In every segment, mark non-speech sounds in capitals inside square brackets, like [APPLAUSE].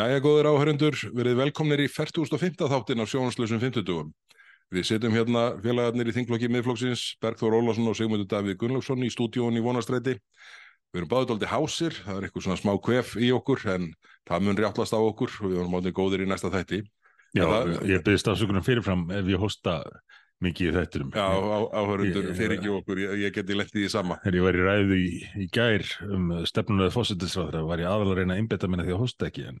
Jæja, góðir áhörundur, verið velkomnir í 40.5. þáttin af sjónanslösum 50. Við setjum hérna félagarnir í þinglokki miðflokksins, Bergþór Ólásson og Sigmundur Davíð Gunnlaugsson í stúdíón í vonastræti. Við erum báðið aldrei hásir, það er eitthvað svona smá kvef í okkur, en það mun rjáttlast á okkur og við erum átnið góðir í næsta þætti. Já, það, ég byrðist afsökunum fyrirfram ef ég hosta mikið í þættinum. Já, áhörundur fyrir ekki okkur, ég, ég geti lendið í sama. Þegar ég var í ræðu í, í gær um stefnulega fósættisráðra var ég aðal að reyna að einbetta minna því að hosta ekki en,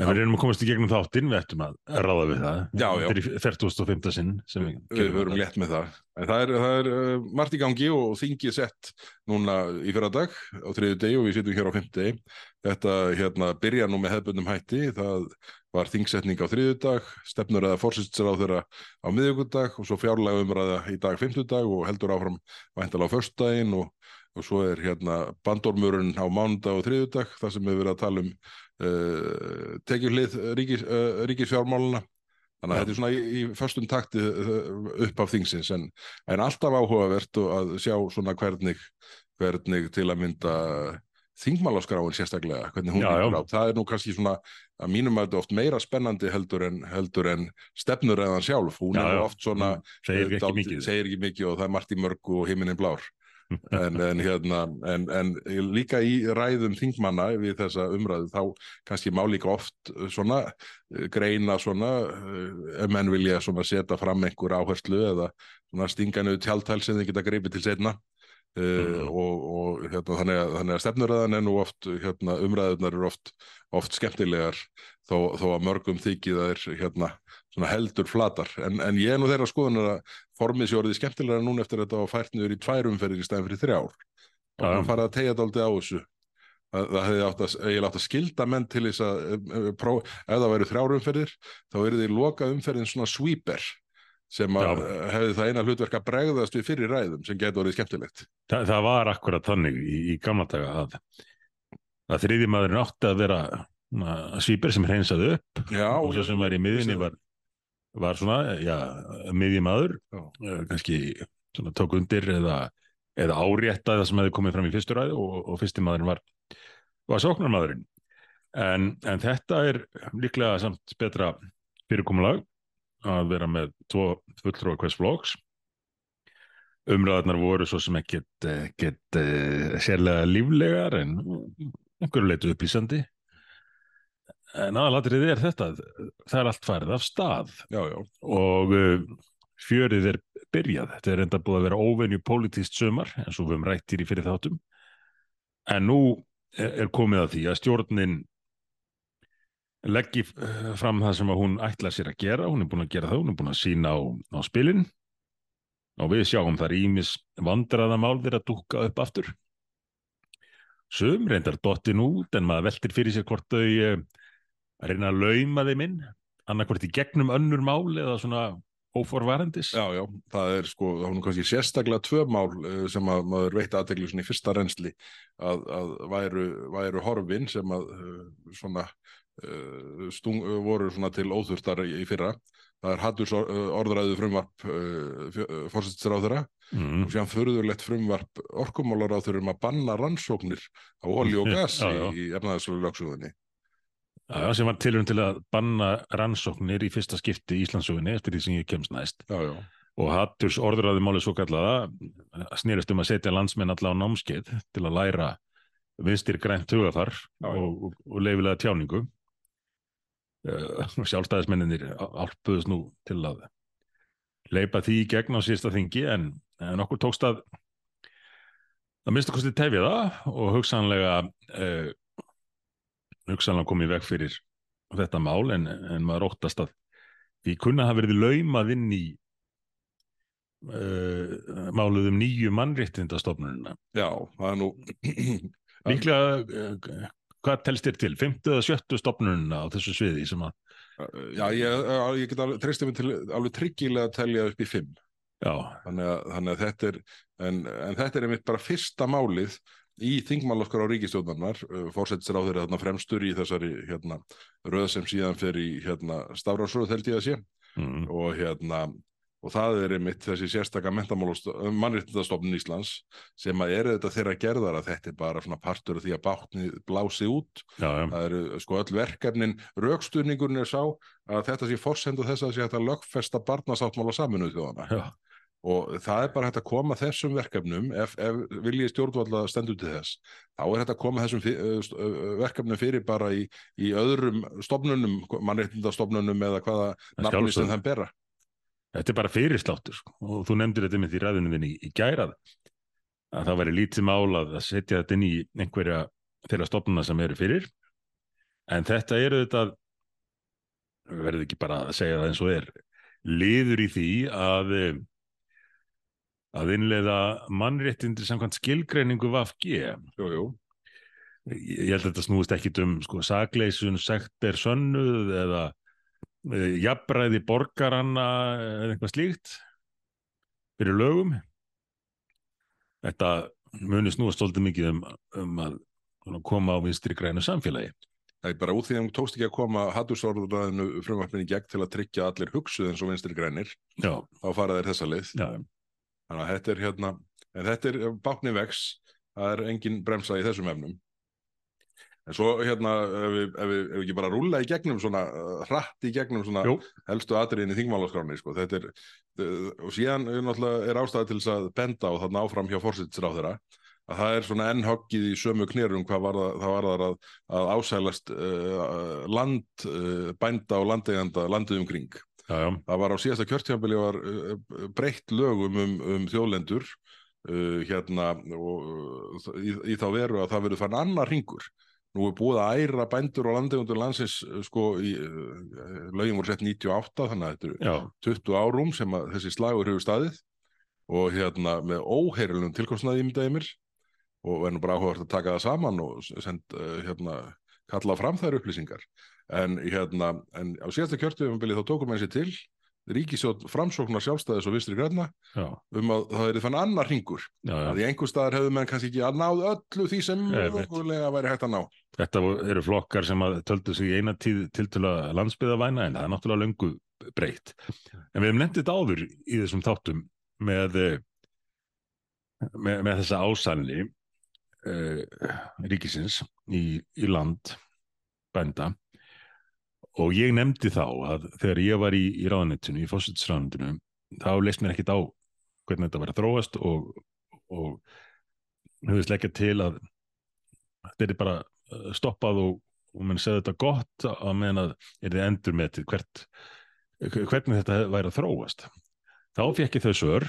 en við reynum að komast í gegnum þáttinn, við ættum að ráða við það. Já, já. Þetta er í 40.5. sinn sem við Við höfum létt með það. En það er, það er uh, margt í gangi og þingið sett núna í fyrra dag á þriðu degi og við sitjum hér á fimmti Þetta hérna byrja nú með hefbundum hætti. Það var þingsetning á þriðu dag, stefnur eða fórsýstsar á þeirra á miðvíkudag og svo fjárlega umræða í dag fimmtudag og heldur áfram væntalega á föstudaginn og, og svo er hérna bandormurinn á mánudag og þriðudag þar sem við verðum að tala um uh, tekjuhlið ríkis, uh, ríkisfjármáluna Þannig að Já. þetta er svona í, í föstum takti uh, upp af þingsins en, en alltaf áhugavert að sjá svona hvernig, hvernig til að mynda þingmálaskráin sérstaklega, hvernig hún lítur á. Það er nú kannski svona að mínum að þetta er oft meira spennandi heldur en, heldur en stefnur eðan sjálf. Hún Já, er já. oft svona, segir eh, ekki mikið. segir ekki mikið og það er margt í mörgu og himinin blár. En, en, hérna, en, en líka í ræðum þingmanna við þessa umræðu þá kannski má líka oft uh, svona uh, greina svona uh, ef menn vilja setja fram einhver áherslu eða svona stinga niður tjáltæl sem þið geta greipið til setna uh, Mhm. og, og hérna, þannig, að, þannig að stefnuröðan er nú oft hérna, umræðunar eru oft, oft skemmtilegar þó, þó að mörgum þykir það er hérna svona heldur flatar. En, en ég er nú þeirra skoðunar að formið sé orðið skemmtilega núna eftir að þetta var fært niður í tvær umferðir í stæðin fyrir þrjár. Og hann farið að tegja dálítið á þessu. Það, það hefði átt að, átt að skilda menn til þess að um, um, pró, ef það væru þrjár umferðir þá eru því loka umferðin svona sweeper sem að uh, hefði það eina hlutverk að bregðast við fyrir ræðum sem getur orðið skemmtilegt. Þa, það var akkurat þannig í, í gamla daga að, að þriði maðurinn átti að vera svýper sem hreinsaði upp. Já, og svo sem var í miðinni var, var svona, já, miðjumadur uh, kannski svona tók undir eða, eða árétta það sem hefði komið fram í fyrstu ræðu og, og fyrsti maðurinn var, var sóknarmaðurinn. En, en þetta er líklega samt betra fyrirkomulag að vera með tvo fulltrúa hvers flokks. Umræðarnar voru svo sem ekkert, ekkert uh, sérlega líflegar en einhverju leitu upplýsandi en aðalatrið er þetta það er allt farið af stað já, já, og uh, fjörið er byrjað. Þetta er enda búið að vera óvenju pólitíst sömar, eins og við höfum rættir í fyrir þáttum. En nú er er komið að því að stjórnin leggi uh, fram það sem að hún ætla sér að gera. Hún er búin að gera það, hún er búin að sína á, á spilin og við sjáum þar ímis vandraðamál þeirra dúkka upp aftur. Sum reyndar dottin út en maður veltir fyrir sér hvort þau að reyna að lauma þeim inn annarkvort í gegnum önnur mál eða svona óforvarendis já, já, það er sko, það var nú kannski sérstaklega tvö mál uh, sem að maður veit aðteglu svona í fyrsta reynsli að, að væru, væru horfin sem að uh, svona uh, stung, voru svona til óþurftar í, fyrra. Það er hattus orðræðu frumvarp fórsættisra á þeirra mm. og síðan förðurlegt frumvarp orkumálar á þeirra um að banna rannsóknir á olju og [LAUGHS] gas í, efnaðarslu lögsugunni. Já, sem var tilurinn til að banna rannsóknir í fyrsta skipti í Íslandsugunni eftir því sem ég kemst næst. Já, já, og Hatturs orðræði máli svo kallaða snýrist um að setja landsmenn alla á námskeið til að læra vinstir grænt hugafar og, og, leifilega tjáningu. Uh, sjálfstæðismenninir álpuðust nú til að leipa því í gegn á síðasta þingi en, en okkur tókst að að minnst okkur tefja það og hugsanlega uh, hugsanlega komið veg fyrir þetta mál en, en maður óttast að því kunna hafa verið laumað inn í uh, máluð um nýju mannréttindastofnunina. já, það er nú [CLEARS THROAT] Líklega, uh, hvað telst þér til? 50 eða 70 stofnunina á þessu sviði sem að, Já, ég, ég get alveg treystið mig til alveg tryggilega að telja upp í fimm. já, Þannig að, þannig að þetta er, en, en þetta er einmitt bara fyrsta málið í þingmálaskar á ríkistjóðnarnar, fórsættisir á þeirra þarna fremstur í þessari hérna, röð sem síðan fer í hérna, stafrásröð held ég að sé. Mm, og hérna og það er einmitt þessi sérstaka mannréttindastofnun Íslands sem að eru þetta þeirra gerðar að þetta er bara svona partur af því að bátni blási út. Já, já, það eru sko öll verkefnin raukstuðningurinn er sá að þetta sé forsendu þess að sé hægt að lögfesta barnasáttmála saminuð þjóðana já, og það er bara hægt að koma þessum verkefnum ef, ef viljið stjórnvalda stendur til þess þá er hægt að koma þessum fyr, verkefnum fyrir bara í, í öðrum stofnunum, mannréttindastofnunum eða hvaða sjálfsögðu. þeim bera þetta er bara fyrirsláttur sko. og þú nefndir þetta með því ræðinu þinni í, í gærað að það væri lítið mál að setja þetta inn í einhverja þeirra stofnuna sem eru fyrir en þetta eru þetta verður ekki bara að segja það eins og er liður í því að að innleiða mannréttindi samkvæmt skilgreiningu VFG jú, jú. ég held að þetta snúist ekkit um sko, sakleysun, sekt er sönnuð eða e, jafnræði borgaranna eða eitthvað slíkt fyrir lögum. Þetta muni snúast svolítið mikið um, um að koma á vinstri grænu samfélagi. Það er bara út því að hún tókst ekki að koma hattusorðuræðinu frumvarpinni gegn til að tryggja allir hugsuð eins og vinstri grænir já, þá fara þeir þessa leið. Já, þannig að þetta er hérna en þetta er bákni vex það er engin bremsa í þessum efnum en svo hérna ef við, ef við, ef við ekki bara rúlla í gegnum svona uh, hratt í gegnum svona Jú. helstu atriðin í þingmálaskráni sko. þetta er uh, og síðan er náttúrulega er ástæða til þess að benda á þarna áfram hjá fórsættisráð þeirra að það er svona enn hoggið í sömu knerum hvað var það, það var það að, að ásælast uh, land uh, bænda og landeiganda landið umkring já, já, það var á síðasta kjörtjámbili var uh, breytt lögum um, um þjóðlendur uh, hérna og uh, í, í þá veru að það verður fann annar ringur nú er búið að æra bændur og landegundur landsins sko í uh, lögin voru sett 98 þannig að þetta eru já, 20 árum sem að þessi slagur hefur staðið. Og hérna með óheirilegum tilkostnaði ímyndaði mér og er nú bara áhugavert að taka það saman og send, hérna, kalla fram þær upplýsingar en, hérna, en á síðasta kjörtjöfumbili þá tókum menn sér til ríkisjótt framsóknar sjálfstæðis og vistri græna já, um að það er þann annar ringur að í einhver staðar hefðu menn kannski ekki að náð öllu því sem mögulega væri hægt að ná. Þetta eru flokkar sem að töldu sig í eina tíð til til að landsbyðavæna en það er náttúrulega löngu breytt. En við hefum þetta áður í þessum þáttum með, eh, með, með þessa ásælni uh, ríkisins í, í land bænda og ég nefndi þá að þegar ég var í, í ráðanettinu, í fósitsráðanetinu, þá leist mér ekkit á hvernig þetta var að þróast og, og höfðist leggja til að þetta er bara eh, stoppað og, og mann segði þetta gott að meðan að er þið endur metið hvert, hvernig þetta væri að þróast. Þá fekk ég þau sör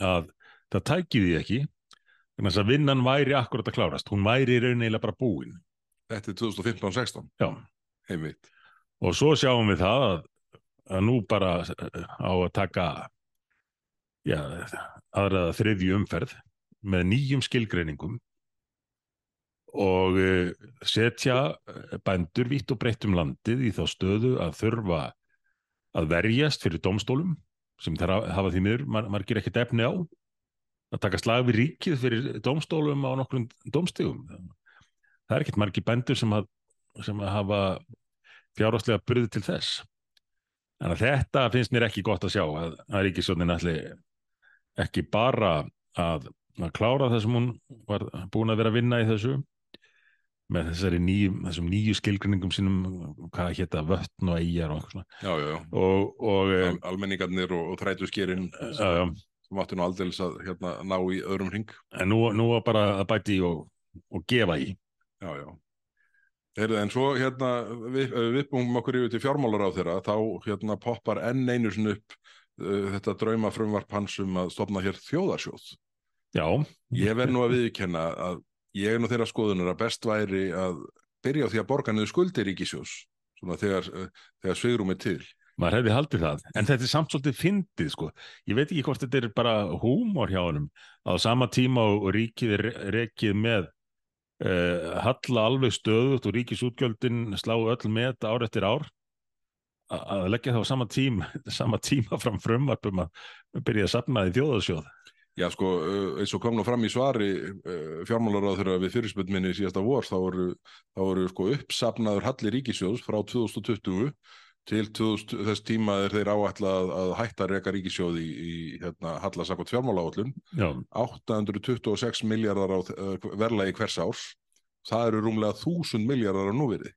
að það tæki því ekki þess að vinnan væri akkurat að klárast. Hún væri eiginlega bara búin. Þetta er 2015-16 Já. Heimitt Og svo sjáum við það að, að nú bara eh, á að taka já, aðraða þriðju umferð með nýjum skilgreiningum og eh, setja eh, bændur vitt og breytt um landið í þá stöðu að þurfa að verjast fyrir domstólum sem þar hafa því miður mar margir ekkert efni á. Að taka slag við ríkið fyrir domstólum á nokkrum domstigum það er ekkert margir bændur sem, sem hafa fjárháslega burði til þess. En þetta finnst mér ekki gott að sjá að, að ríkisjónin ætli ekki bara að, að klára það sem hún var búin að vera að vinna í þessu með þessari nýju, þessum nýju skilgrinningum sínum, hvað hétta vötn og eigjar og eitthvað svona. Já, já, já. Og, og eh, Al Almenningarnir og, og þrætuskerinn já, sem áttu nú aldeilis að hérna, ná í öðrum hring. En nú, nú var bara að bæti og gefa í. Já, já. Heyrðu, en svo hérna við, við búum okkur yfir til fjármálar á þeirra, þá hérna poppar enn einu sinni upp uh, þetta drauma frumvarp hans um að stopna hér þjóðarsjóð. já, Ég verð nú að viðkenna að ég er nú þeirra skoðunar að best væri að byrja á því að borga niður skuldir ríkisjós, svona þegar, uh, þegar svigrum er til. maður hefði haldið það en þetta er samt svolítið fyndið sko ég veit ekki hvort þetta er bara húmor hjá honum á sama tíma og ríkið er rekið með halla alveg stöðut og ríkisútgjöldin slá öll með ár eftir ár. Að leggja það á sama tíma [LAUGHS] sama tíma fram frumvarpum að byrja að safna í þjóðarsjóð. Já, sko, uh, eins og kom nú fram í svari fjármálar á þeirra við fyrirspöld minni síðasta vor, þá voru, þá voru sko uppsafnaður halli ríkisjóðs frá 2020 til 2000, þess tíma er þeir áætla að, að hætta að reka ríkisjóði í, í hérna, hallasakot fjármálaállun já, 826 miljardar á uh, verðlagi hvers árs. Það eru rúmlega 1000 miljardar á núverið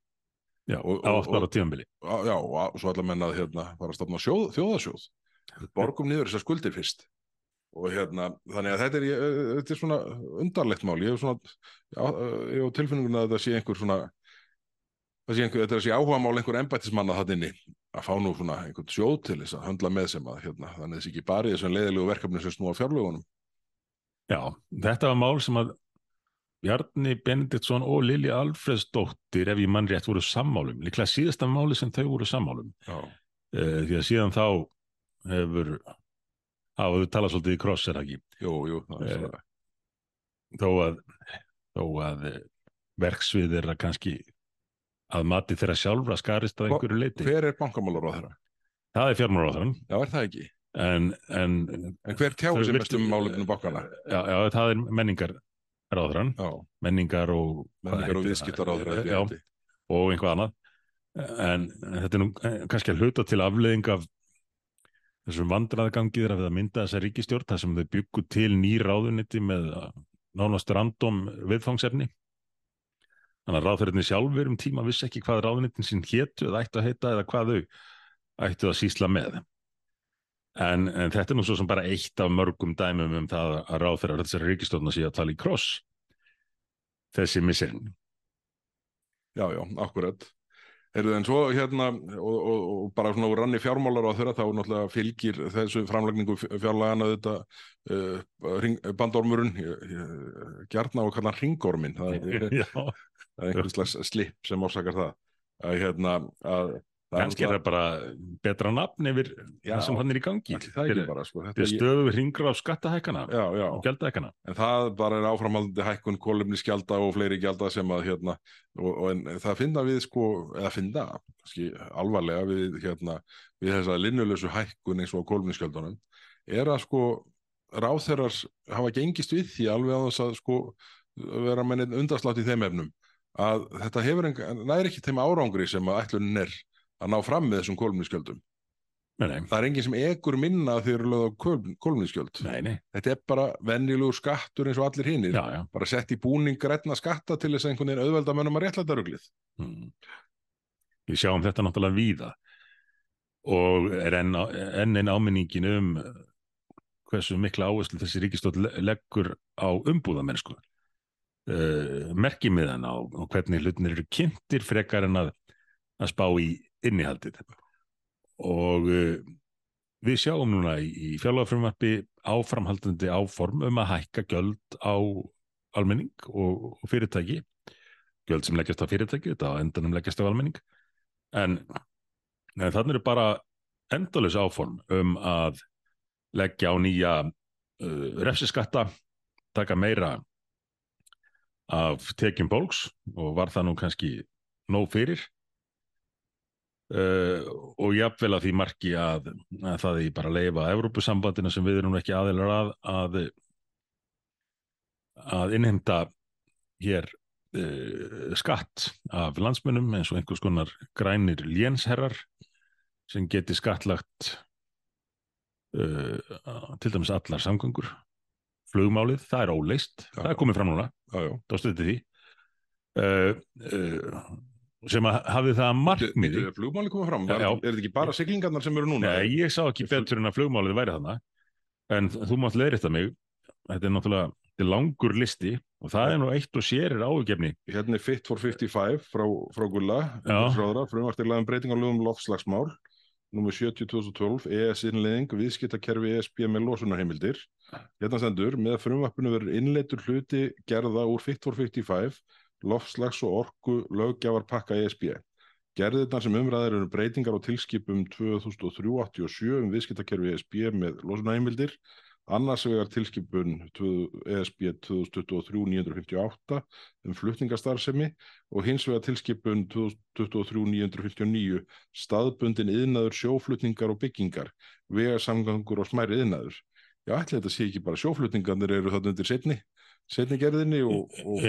já, Og- á og- átt ára tíðanbili. Á- já, og svo ætla menna að hérna, fara að stofna sjóð, þjóðasjóð borgum niður þessar skuldir fyrst. Og hérna, þannig að þetta er, ég- þetta er svona undarlegt mál, ég hef svona á tilfinninguna að þetta sé einhver svona þetta sé áhuga mál einhver embættismanna það inni að fá nú svona einhvern sjóð til þess að höndla með sem að hérna, þannig að þessi ekki bara í þessum leiðilegu verkefni sem snúa fjárlögunum Já, þetta var mál sem að Bjarni Benediktsson og Lili Alfredsdóttir, ef ég mann rétt, voru sammálum. Líklega síðasta máli sem þau voru sammálum. Uh, því að síðan þá hefur hafa þau talað svolítið í kross, er ekki? jú, jú það er Eh, svona, Þó að, þó að eh, verksvið er að kannski að mati þeirra sjálfra skarist Hva- einhverju leiti. hver er bankamálar á þeirra? Það er fjármálaráðan, Já, er það ekki? en, en En hver Þau sem virtu- mest um málefnum bankana? Já, já, það er menningar ráðran, Já, menningar og menningar og viðskiptar á þeirra Já, og einhvað annað en, en þetta er nú eh, kannski að hluta til afleðing af þessum vandraðgangi þeirra við að mynda þessa ríkistjórn þar sem þau byggu til ný ráðuniti með nánast random viðfangsefni þannig að ráðferðinni sjálfur um tíma vissi ekki hvað ráðunitin sín hétu eða ættu að heita eða hvað þau ættu að sísla með. En, en þetta er nú svo sem bara eitt af mörgum dæmum um það að ráðferðar þessari ríkistjórna sé að tala í kross þessi misserinn Já, já, akkurat. Heyrðu, en svo hérna, og, og, og bara svona úr ranni fjármálar á þeirra, þá náttúrulega fylgir þessu framlagningu fjárlagana þetta uh, ring, bandormurinn, gjarna og kallar ringorminn, það er, [LAUGHS] Er einhvers slags slip sem orsakar það. Að, hérna, að, það kannski er það bara betra nafn yfir Já. það sem hann er í gangi það ekki bara, sko. Þetta, er stöðu hringur á skattahækana og gjaldahækana en það bara er áframhaldandi hækkun kolumniskjalda og fleiri gjalda sem að hérna, og, og en það finna við sko, eða finna, kannski alvarlega við hérna, við þessa linnulösu hækkun eins og kolumniskjaldunum er að sko ráþeirar hafa gengist við því alveg á þess að sko vera með einn undarslátt í þeim efnum að þetta hefur enga, næri ekki þeim árangri sem að ætlunin er að ná fram með þessum kolumniskjöldum. Það er enginn sem ekur minna þegar eru lögð á kolumniskjöld. Þetta er bara venjulegur skattur eins og allir hinnir. Bara sett í búning grætna skatta til þess að einhvern veginn auðvelda mönnum að réttlæta ruglið. Mm. Við sjáum þetta náttúrulega víða og er enn, enn einn áminningin um hversu mikla áherslu þessi ríkistótt leggur á umbúðamennsku uh, merkimiðan á, á hvernig hlutinir eru kynntir frekar en að, að spá í innihaldið. Og uh, við sjáum núna í, í fjárlagafrumvarpi áframhaldandi áform um að hækka gjöld á almenning og, og fyrirtæki. Gjöld sem leggjast á fyrirtæki, þetta á endanum leggjast á almenning. En, en þannig eru bara endalus áform um að leggja á nýja uh, refsiskatta, taka meira af tekjum bólks og var það nú kannski nóg fyrir. Uh, og jafnvel að því marki að, að það í bara leifa Evrópusambandina sem við erum ekki aðeinar að að, að innheimta hér uh, skatt af landsmönnum eins og einhvers konar grænir lénsherrar sem geti skattlagt uh, til dæmis allar samgöngur flugmálið, það er óleist það er komið fram núna, þá stöði því. Uh, uh, sem að hafið það að markmiði Bíddu, er Flugmáli komið fram. Er, er þetta ekki bara siglingarnar sem eru núna? Nei, ég sá ekki betur en að flugmálið væri þarna. En þú mátt leiðrétta mig. Þetta er náttúrulega langur listi og það er nú eitt og sér er áhugjefni Hérna er Fit for 55 frá, frá Gulla, Já. frumvartilaðum breyting á lögum loftslagsmál, nummer 70-2012, ES-innleðing, viðskiptakerfi ESB með losunarheimildir. Hérna stendur, með frumvarpinu verður innleitur hluti gerða úr Fit for 55, loftslags og orku löggjafar pakka ESB. Gerðirnar sem umræðar eru breytingar á tilskipum 2003-87 um viðskiptakerfi ESB með losunarheimildir, annars vegar tilskipun 2 ESB 2023-958 um flutningastarfsemi og hins vegar tilskipun 2023-959 staðbundin yðnaður sjóflutningar og byggingar, vegasamgangur og smæri yðnaður. Já, ætli þetta sé ekki bara sjóflutningarnir eru þarna undir setni setni gerðinni og, og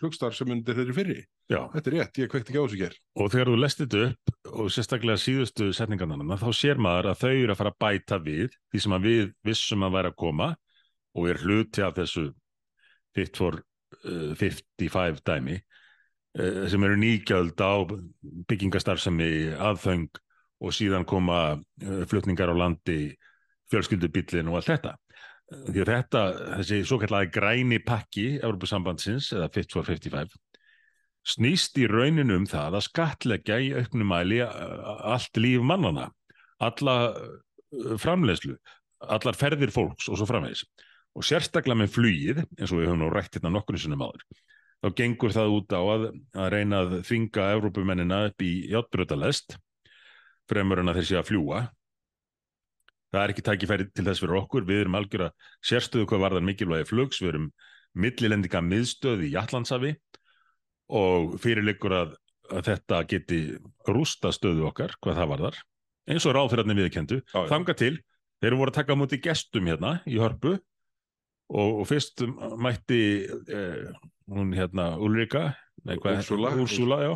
flugstarfsmyndir þeirri fyrri. Já, Þetta er rétt, ég kvekti ekki á þessu ger. og þegar þú lest þetta upp og sérstaklega síðustu setningarna þá sér maður að þau eru að fara að bæta við því sem að við vissum að væri að koma og er hluti af þessu Fit for uh, 55 dæmi uh, sem eru nýgjöld á byggingastarfsemi aðföng og síðan koma uh, flutningar á landi fjölskyldubillin og allt þetta þetta, þessi svo kallaði græni pakki Evropasambandsins eða Fit for 55 snýst í rauninu um það að skattleggja í auknum mæli uh, allt líf mannana, alla uh, framleiðslu, allar ferðir fólks og svo framvegis. Og sérstaklega með flugið, eins og við höfum nú rætt hérna nokkur sinnum áður, þá gengur það út á að, að reyna að þvinga Evrópumennina upp í játbrötalest, fremur en að þeir sé að fljúa. Það er ekki tækifæri til þess fyrir okkur, við erum algjör að sérstöðu hvað varðar mikilvægi flugs, við erum millilendinga miðstöð í Jatlandsafi og fyrirleikur að, að þetta geti rústa stöðu okkar, hvað það varðar, eins og ráðfyrarnir viðkendu, þanga til, þeir voru að taka á móti gestum hérna í hörpu og, og fyrst mætti eh, hún hérna Ulrika. Úrsúla, já,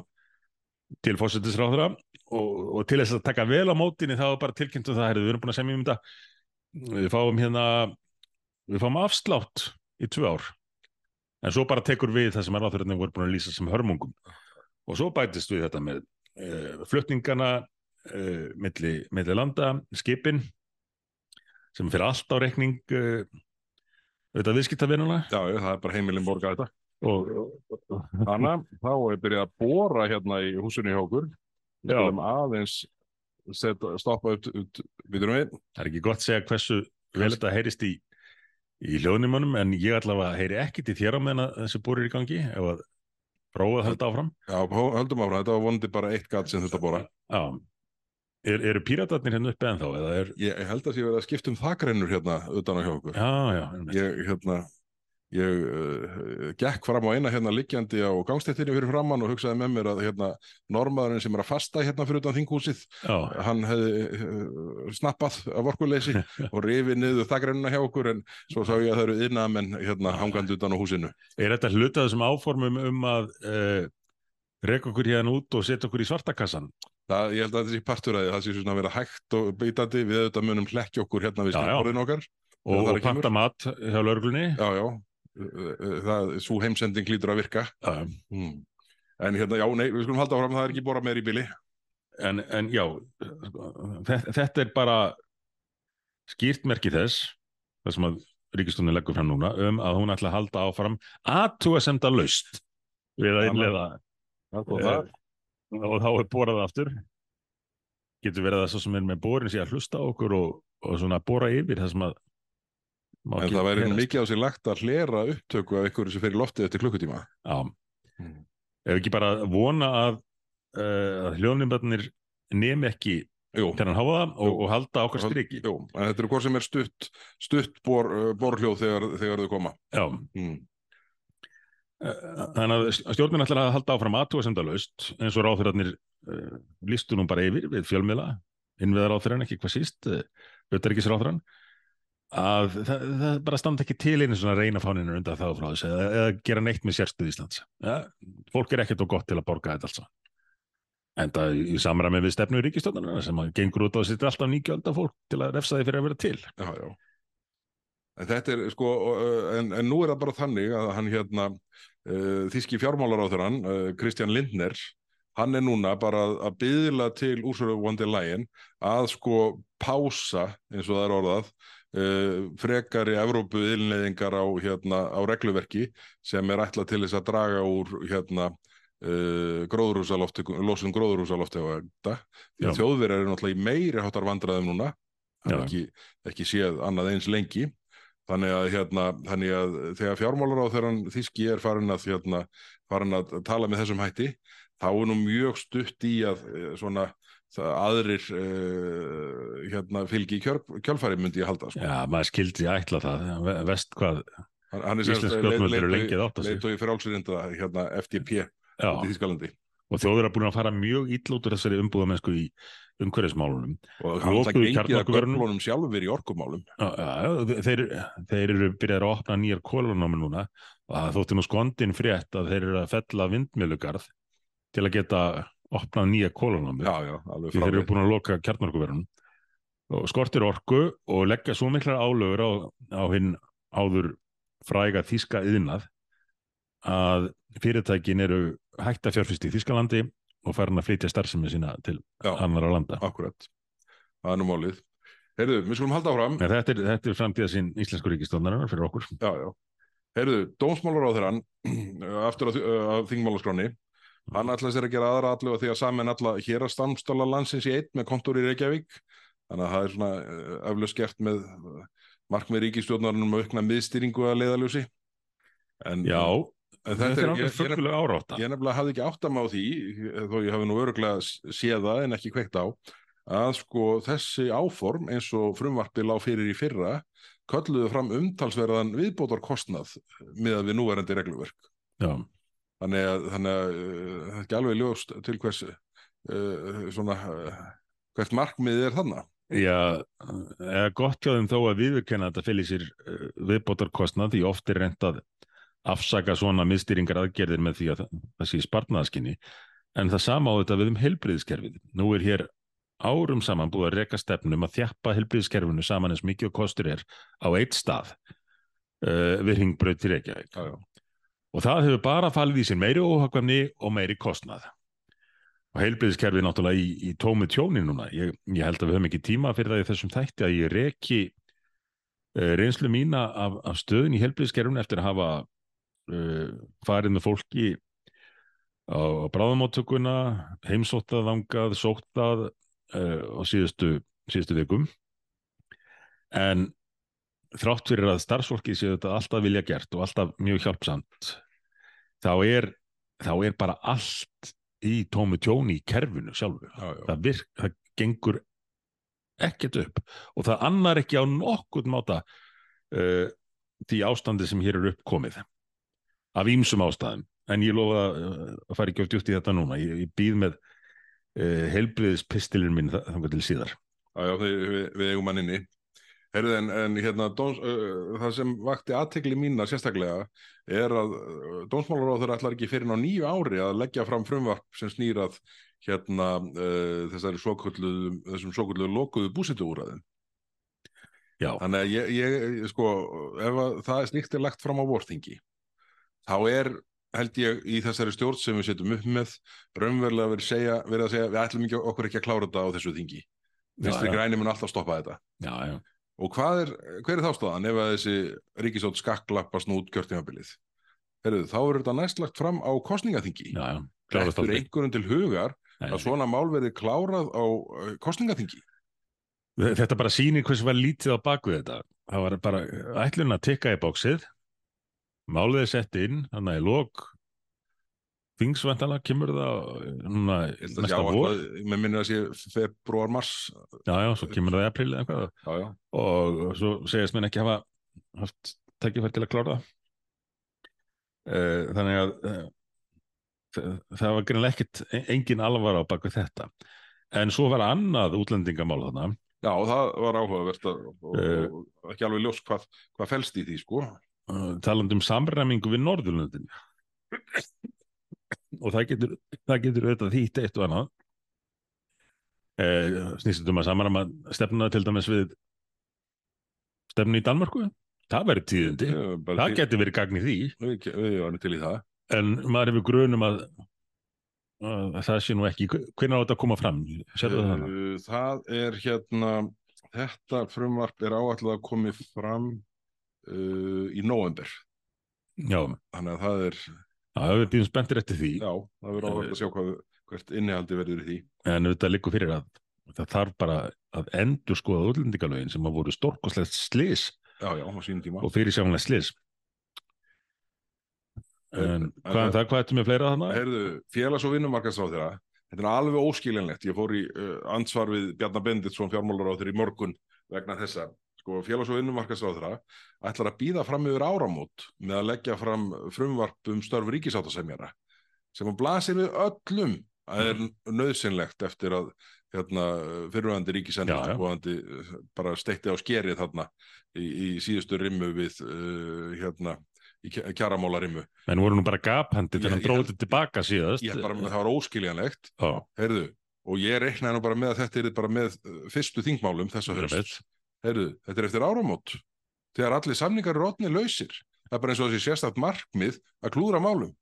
til fórsetisráðra og, og til þess að taka vel á mótinni þá bara tilkynnt um það, heyrðu, við erum búin að semja um þetta. Við fáum hérna við fáum afslátt í tvö ár. En svo bara tekur við það sem ráðfyrarnir voru búin að lýsa sem hörmungum. Og svo bætist við þetta með uh, flutningana uh, milli, milli landa, skipin sem fyrir allt á reikning uh, auðvitað viðskiptavinnuna já, það er bara heimilin borga þetta. Og, Þannig, þá er byrjað að bóra hérna í húsinu hjá okkur. Við Já. skulum aðeins set, stoppa upp, upp við. það er ekki gott að segja hversu vel þetta heyrist í, í hljóðnumönum en ég allavega heyri ekki til þér á meðan að þessi búrir í gangi ef að prófa að halda áfram Já, höldum áfram, þetta var vonandi bara eitt gat sem þetta bóra. Já, er, eru píratarnir hérna uppi ennþá eða er, Ég, ég held að sé verið að skipta um þakrennur hérna utan á hjá okkur. já, já. Ég, hérna, ég uh, gekk fram á eina hérna liggjandi á gangstéttinni fyrir framann og hugsaði með mér að hérna normaðurinn sem er að fasta hérna fyrir utan þinghúsið, já, hann hefði uh, snappað af orkuleysi [LAUGHS] og rifið niður þakrennuna hjá okkur en svo sá ég að það eru innamenn hérna hangandi utan á húsinu. er þetta hlutað þessum áformum um að uh, reka okkur hérna út og setja okkur í svartakassan Það, ég held að þessi partur að það sé svona að vera hægt og beitandi. Við auðvitað munum hlekkja okkur hérna við Já, já. og, og panta mat hjá lauruglunni Já, já, það, svo heimsending lítur að virka. uh, Mm. En hérna, já, nei, við skulum halda áfram, það er ekki bóra meir í bili. en, en já þetta, er bara skýrt merki þess það sem að ríkistunni leggur fram núna um að hún ætla að halda áfram aðtúasemda laust við að innlega Það Eh, og þá er borað aftur getur verið að svo sem er með borin sé að hlusta okkur og, og svona bora yfir það sem að má En ekki það væri mikið á sig lagt að hlera upptöku af einhverju sem fer í loftið eftir klukkutíma. Já, Mm. ef ekki bara vona að, uh, að hljónumbarnir nemi ekki þennan háða og, og halda okkar striki. jú, en þetta er hvort sem er stutt, stutt bor, uh, borhljóð þegar, þegar þau koma. Já, Mm. uh, þannig að stjórnin ætlar að halda áfram aðtúasendalaust eins og ráþurarnir uh, lístu nú bara yfir við fjölmiðla, innviðar ráþurann ekki hvað síst, uh, auðvitaðrikisráþurann að það, það bara standa ekki til einu svona reynafáninu undan þá frá þessu eða, eða gera neitt með sérstuð Íslands. Ja, fólk er ekkert og gott til að borga þetta alls saman. Enda í samræmi við stefnu ríkistjóðanina sem að gengur út á setja alltaf nýgjölda fólk til að refsa því fyrir að vera til. Já, já. En þetta er sko, en, en nú er það bara þannig að hann hérna, uh, þíski fjármálaráþurann, uh, Kristján Lindner, hann er núna bara að, byðla til Úrsula von der Leyen að sko pása, eins og það er orðað, uh, frekari Evrópu innleiðingar á, hérna, á regluverki sem er ætlað til þess að draga úr hérna, uh, gróðrúsalofti, losun gróðrúsalofti Já. þjóðverjar eru náttúrulega í meiri háttar vandræðum núna ekki, ekki séð annað eins lengi. Þannig að, hérna, þannig að þegar fjármálar á þegar hann þíski er farin að, hérna, farin að tala með þessum hætti þá er nú mjög stutt í að eh, svona aðrir uh, hérna, fylgi í kjöl, kjölfæri myndi ég halda sko. Já, maður skildi ætla það. Ve- Vest hvað er Íslensk stjórnvöld eru lengi að átta sig. leitói frálsýrinda hérna, FDP í Þískalandi og þjóður er búin að fara mjög úr þessari umbúðamennsku í umhverfismálunum og hann það Lokuðu gengið að kjarnorkuverunum. göflunum sjálfur í orkumálum Já, já, þeir, þeir eru byrjaðir að opna nýjar kólanámi núna og það þótti nú skondin frétt að þeir eru að fella vindmjölugarð til að geta opnað nýja kólanámi því þeir eru búin að loka kjarnorkuverunum og skortir orku og leggja svo miklar álögur á, á hinn áður fræga þíska yðnað að fyrirtækin eru hægt að fjárfyrst í Þískalandi og farin að flytja starfsemi sína til Já. annara landa. akkurat, það er nú málið heyrðu, við skulum halda áfram En þetta er, þetta er framtíðasinn íslensku ríkistóðnarinnar fyrir okkur. já, já, heyrðu, dómsmálur [CLEARS THROAT] á þeirran aftur að þingmálaskráni hann ætlaði sér að gera aðra allu því að saman alla hér að stamstála landsins í einn með kontor í Reykjavík. Þannig að það er svona uh, eflaust gert með uh, markmið ríkistjórnarinn um aukna miðstýringu að leiðaljósi en, Já, en þetta, þetta er er, alveg ég, ég, nefnilega hafði ekki átt að má því þó ég hafi nú öruglega s- séð það en ekki kveikt á að sko þessi áform eins og frumvarpi lá fyrir í fyrra kölluðu fram umtalsverðan viðbótar kostnað miðað við núverandi regluverk. Já, þannig að, uh, það er ekki alveg ljóst til hvers uh, svona uh, hvert markmiðið er þannig Já, eða gott hjá þeim þó að viðurkenna þetta fylgir sér viðbótarkostnað því oft er reynd að afsaka svona miðstýringar aðgerðir með því að það, sé spartnaðaskinni en það sama á þetta við um helbriðiskerfið. Nú er hér árum saman búið að reka stefnum að þjappa helbriðiskerfinu saman eins mikið og kostur er á eitt stað uh, við hringbröð til Reykjavík. Og það hefur bara falið í sér meiri óhagvæmni og meiri kostnað. Og heilbriðiskerfið er náttúrulega í, í tómi tjóni núna. Ég, ég held að við höfum ekki tíma fyrir það í þessum þætti að ég reki uh, reynslu mína af, af stöðun í heilbriðiskerfinu eftir að hafa uh, farið með fólki á, á bráðumóttökuna heimsóttað þangað, sóttað uh, á síðustu, síðustu vikum. En þrátt fyrir að starfsfólki séu þetta alltaf vilja gert og alltaf mjög hjálpsamt þá er, þá er bara allt í tómi tjóni í kerfinu sjálfu. Já, já. það, virk, það gengur ekkert upp. Og það annar ekki á nokkurn máta uh, því ástandi sem hér er uppkomið. Af ýmsum ástæðum. En ég lofa uh, að fara ekki oft djúpt í þetta núna. Ég, ég býð með uh, heilbriðispistilin minn þa- þangað til síðar. Já, við, við, við eigum hann inni. Herðu, en, en hérna, dóms, uh, það sem vakti aðtegli mína sérstaklega er að uh, dómsmálaráður ætlar ekki fyrir ná nýju ári að leggja fram frumvarp sem snýrað hérna uh, þessari svokölluðu, þessum svokölluðu lokuðu búsituúræðum. Já, Þannig að ég, ég sko, ef að það er sníkt er lagt fram á vorþingi, þá er, held ég, í þessari stjórn sem við setjum upp með, raunverulega verið, segja, verið að segja, við ætlum ekki, okkur ekki að klára þetta á þessu þingi. Vinstri græni mun alltaf stoppa þetta. já, já. Og er, hver er þá staðan ef að þessi ríkisótt skakklappast nú út kjörtímabilið? Herðu, þá er þetta næst lagt fram á. Klárast Eftir einhverjum til hugar Nei, að svona mál verði klárað á uh, kostningaþingi. Þetta bara sýnir hversu var lítið á bakvið þetta. Það var bara ætlun að tikka í bóksið, málið er sett inn, þannig að í lok þingsvæntalega kemur það núna held að næsta vor, alltaf, með minni að sé februar, mars. já, já, svo kemur það í april eða eitthvað Já, já. og svo segist mér ekki hafa haft tækifæri til að klára það. Eh, Þannig að eh, það- það var greinlega ekkit engin alvara á bakvið þetta. En svo var annað útlendingamál þarna Já, það var áhugavert að, Eh. og ekki alveg ljós hvað, hvað felst í því, sko. talandi um samræmingu við Norðurlöndin og það getur það getur auðvitað þýtt eitt og annað eh, snýstum um að samræma stefnuna til dæmis við stefnu í Danmörku það verður tíðindi, Eh, bara það til- getur verið gagn í því Við, við varum til í það. en maður hefur grunum að, að það sé nú ekki hvernig á þetta að koma fram það? Uh, það er hérna, þetta frumvarp er áallega að komi fram uh, í nóvember. Já, Þannig að það er, já, við býðum spenntir eftir því já, það verður áhugavert að sjá hvað, hvert innihaldi verður í því. en þetta liggur fyrir að það þarf bara að endur skoða útlendingalögin sem að voru stórkoslegt slis Já, já, á og fyrir sjáanlega slis en En- hvað en er það, hvað ertu með fleira þannig? Heyrðu, félags- og vinnumarkaðsráð þeirra, þetta er alveg óskiljanlegt. Ég fór í uh, ansvar við Bjarnar Benditsson fjármálaráð þeirra í morgun vegna þessa. Sko, félags- og vinnumarkaðsráð þeirra ætlar að býða fram yfir áramót með að leggja fram frumvarp um störf ríkisáttasemjara. sem að blasir við öllum að er nöðsynlegt eftir að hérna, fyrirvæðandi ríkisendur Já, já. skoðandi bara steitti á skerið þarna í, í síðustu rimmu við uh, hérna, í kjaramála rimmu menn voru nú bara gapandi Ég- þegar hann dróði tilbaka síðast ég bara, það var óskiljanlegt heyrðu, og ég reiknaði nú bara með að þetta er bara með uh, fyrstu þingmálum þessa Einmitt. höst heyrðu, þetta er eftir áramót þegar allir samningar orðnir lausir það er bara eins og þessi sérstætt markmið að klúðra málum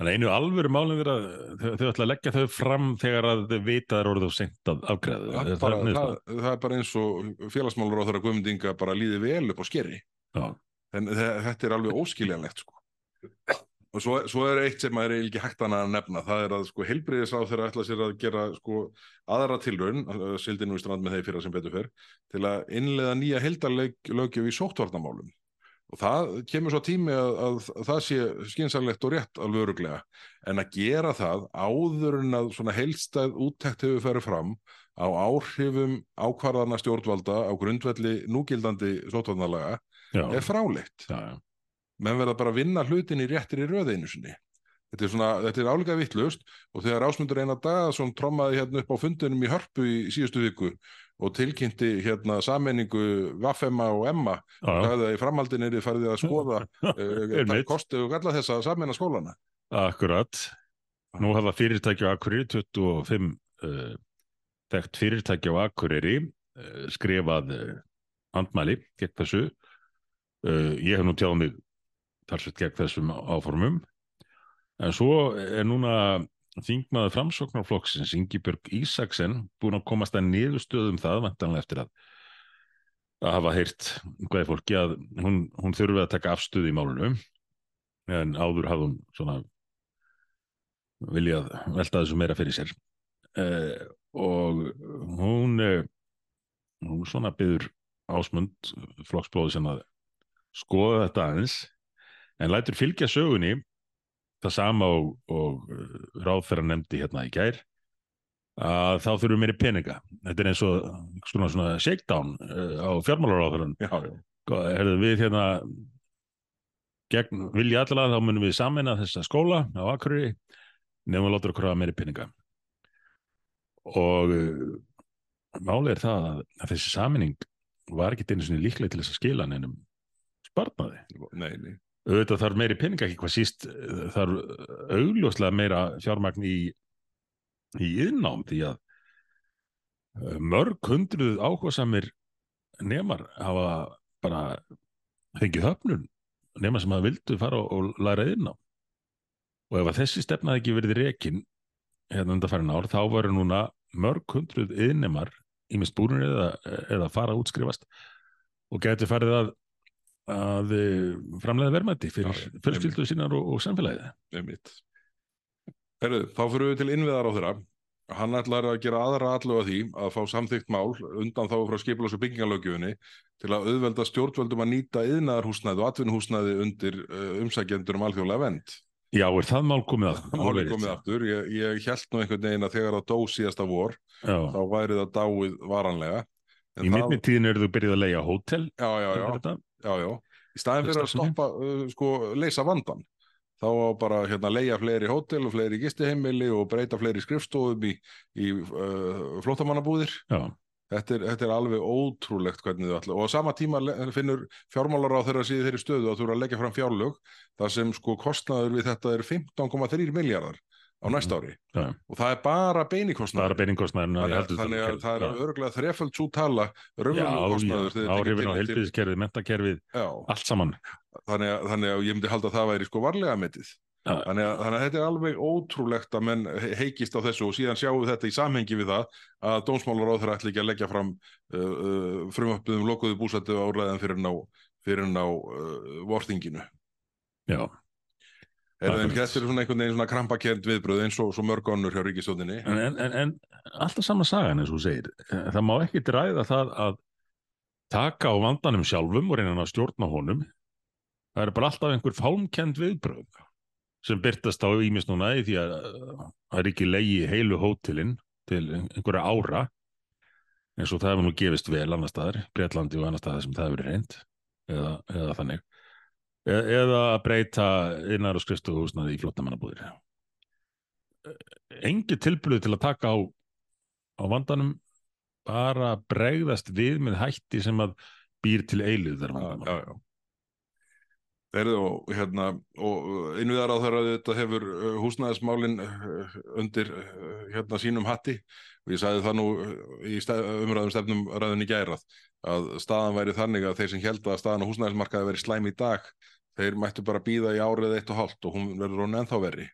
Þannig einu alvöru málum vera þau, þau ætla að leggja þau fram þegar að þau vita það er orðið og afgreða þau. það, það, niðurstaðan? það er bara eins og félagsmálur á þeirra guðmyndinga bara líði vel upp á skeri Já, en þe- þetta er alveg óskiljanlegt sko. Og svo, svo er eitt sem maður er ekki hægt að nefna það er að sko, heilbriðisráð þeirra ætla sér að gera sko, aðra tilraun sildi nú í strand með þeir fyrir sem betur fer til að innlega nýja heildarlöggjöf í sóttvarnamálum. Og það kemur svo tími að, að, það sé skynsanlegt og rétt alveg öruglega en að gera það áður en að svona heilstæð úttekt hefur ferið fram á áhrifum ákvarðana stjórnvalda á grundvelli núgildandi sóttvarnalaga er fráleitt. Já, já. Menn verða bara að vinna hlutin í réttir í röðeinu sinni. Þetta er, svona, þetta er álíka vittlust og þegar Ásmundur Einar Daðarsson trommaði hérna upp á fundunum í Hörpu í síðustu viku og tilkynnti hérna sammenningu Vaffemma og Emma já. það að í framhaldin er þið farið að skoða uh, [LAUGHS] Einmitt. kosti og galla þess að sammenna skólana. Akkurat. Nú hafa fyrirtæki á Akureyri, 25 uh, þekkt fyrirtæki á Akureyri uh, skrifað andmæli gegn þessu. Ég hef nú tjáð mig talsveit gegn þessum áformum. En svo er núna þingmaður framsóknarflokksins Ingibjörg Ísaksen búin að komast að niðurstöðum það vantanlega eftir að að hafa heyrt hvað er fólki að hún, hún þurfi að taka afstöð í málunum en áður hafði hún svona viljað velta þessu meira fyrir sér. Uh, og hún uh, hún svona byður ásmund flokksblóði sem að skoða þetta aðeins en lætur fylgja sögunni það sama og, og ráð þeirra nefndi hérna í gær að þá þurfum meiri peninga þetta er eins og svona, svona shakedown uh, á já. herðu við hérna gegn vilja allavega þá munum við samina þessa skóla á Akureyri nefnum við láta okkur hafa meiri peninga og uh, máli er það að, að þessi saminning var ekki einu sinni líklega til þess að skila neinum sparnaði Nei, nei. Auðvitað þarf meiri peninga ekki hvað síst uh, þarf augljóslega meira fjármagn í í yðnám því að uh, mörg hundruð áhugasamir nemar hafa bara fengið höfnun nema sem að vildu fara og, læra yðnám og ef að þessi stefna hafði ekki verið rekin hérna undanfærin ár þá voru núna mörg hundruð yðnemar ímest búinir eða, eða fara að útskrifast og gæti farið að að eh, framleiða verðmætti fyrir fjölskyldu sínar og, og samfélagið. Herru, þá fyrir við til innviðar á þeirra. Hann ætlar að gera aðra allu að því að fá samþykkt mál undan þá frá skipulas og byggingalögjöfunni til að auðvelda stjórnvöldum að nýta yðnaðarhúsnæði og atvinnuhúsnæði undir uh, umsækjendur um alþjóðlega vend. Já, er það mál komið að Máli komið aftur. Ég, ég held nú einhvern veginn að þegar það dó síðasta vor, Já, þá væri það dáið varanlega. En í það- minni tíðin eru þú byrjuð að leia hótel Já, já, já. þetta? já, já. Í staðin fyrir að stoppa, uh, sko, leysa vandan þá bara hérna leia fleiri hótel og fleiri gistiheimili og breyta fleiri skrifstofum í, í uh, flóttamannabúðir Já, þetta er, þetta er alveg ótrúlegt hvernig þau allir og á sama tíma finnur fjármálar á þeirra síði þeirri stöðu að þú eru að leggja fram fjárlög þar sem sko kostnaður við þetta er 15,3 miljardar á næsta ári já, og það er bara ég Þannig, að það er já. örgulega þreföld svo tala tekið áhrifin á heilbíðiskerfið, mentakerfið, allt saman þannig að, þannig að ég myndi halda að það væri sko varlega metið. Já. Þannig að, þannig að þetta er alveg ótrúlegt að menn he- heikist á þessu og síðan sjáum við þetta í samhengi við það að dómsmálar á þeirra ætla ekki að leggja fram uh, uh, frumöppuð um lokuðu búsættu áræðan fyrir ná, fyrir ná uh, vortinginu. Já, Er Akkurat. þetta er svona einhvern veginn svona krampakend viðbröð eins og mörg önnur hjá ríkistóttinni. en, en, en, en alltaf sama sagan eins og segir það má ekki ræða það að taka á vandanum sjálfum og reyna að stjórna honum það er bara alltaf einhver fálmkend viðbröð sem byrtast á ímis núna í því að það er ekki leiði heilu hótelin til einhverja ára eins og það hefur nú gefist vel annar staðar, Breitlandi og annar staðar sem það hefur reynd eða, eða þannig eða að breyta innar og skrifstofuhúsnaði í flottamannabúðir engi tilbúið til að taka á, á vandanum bara bregðast við með hætti sem að býr til já, já. Þeirðu og hérna og innviðar á þeirra þetta hefur uh, húsnæðismálin uh, undir uh, hérna sínum hatti. Og ég sagði það nú í umræðum stefnum ræðin í gærað að staðan væri þannig að þeir sem held að staðan á húsnæðismarkaði veri slæm í dag þeir mættu bara býða í árið eitt og hálft og hún verður hún ennþá verri.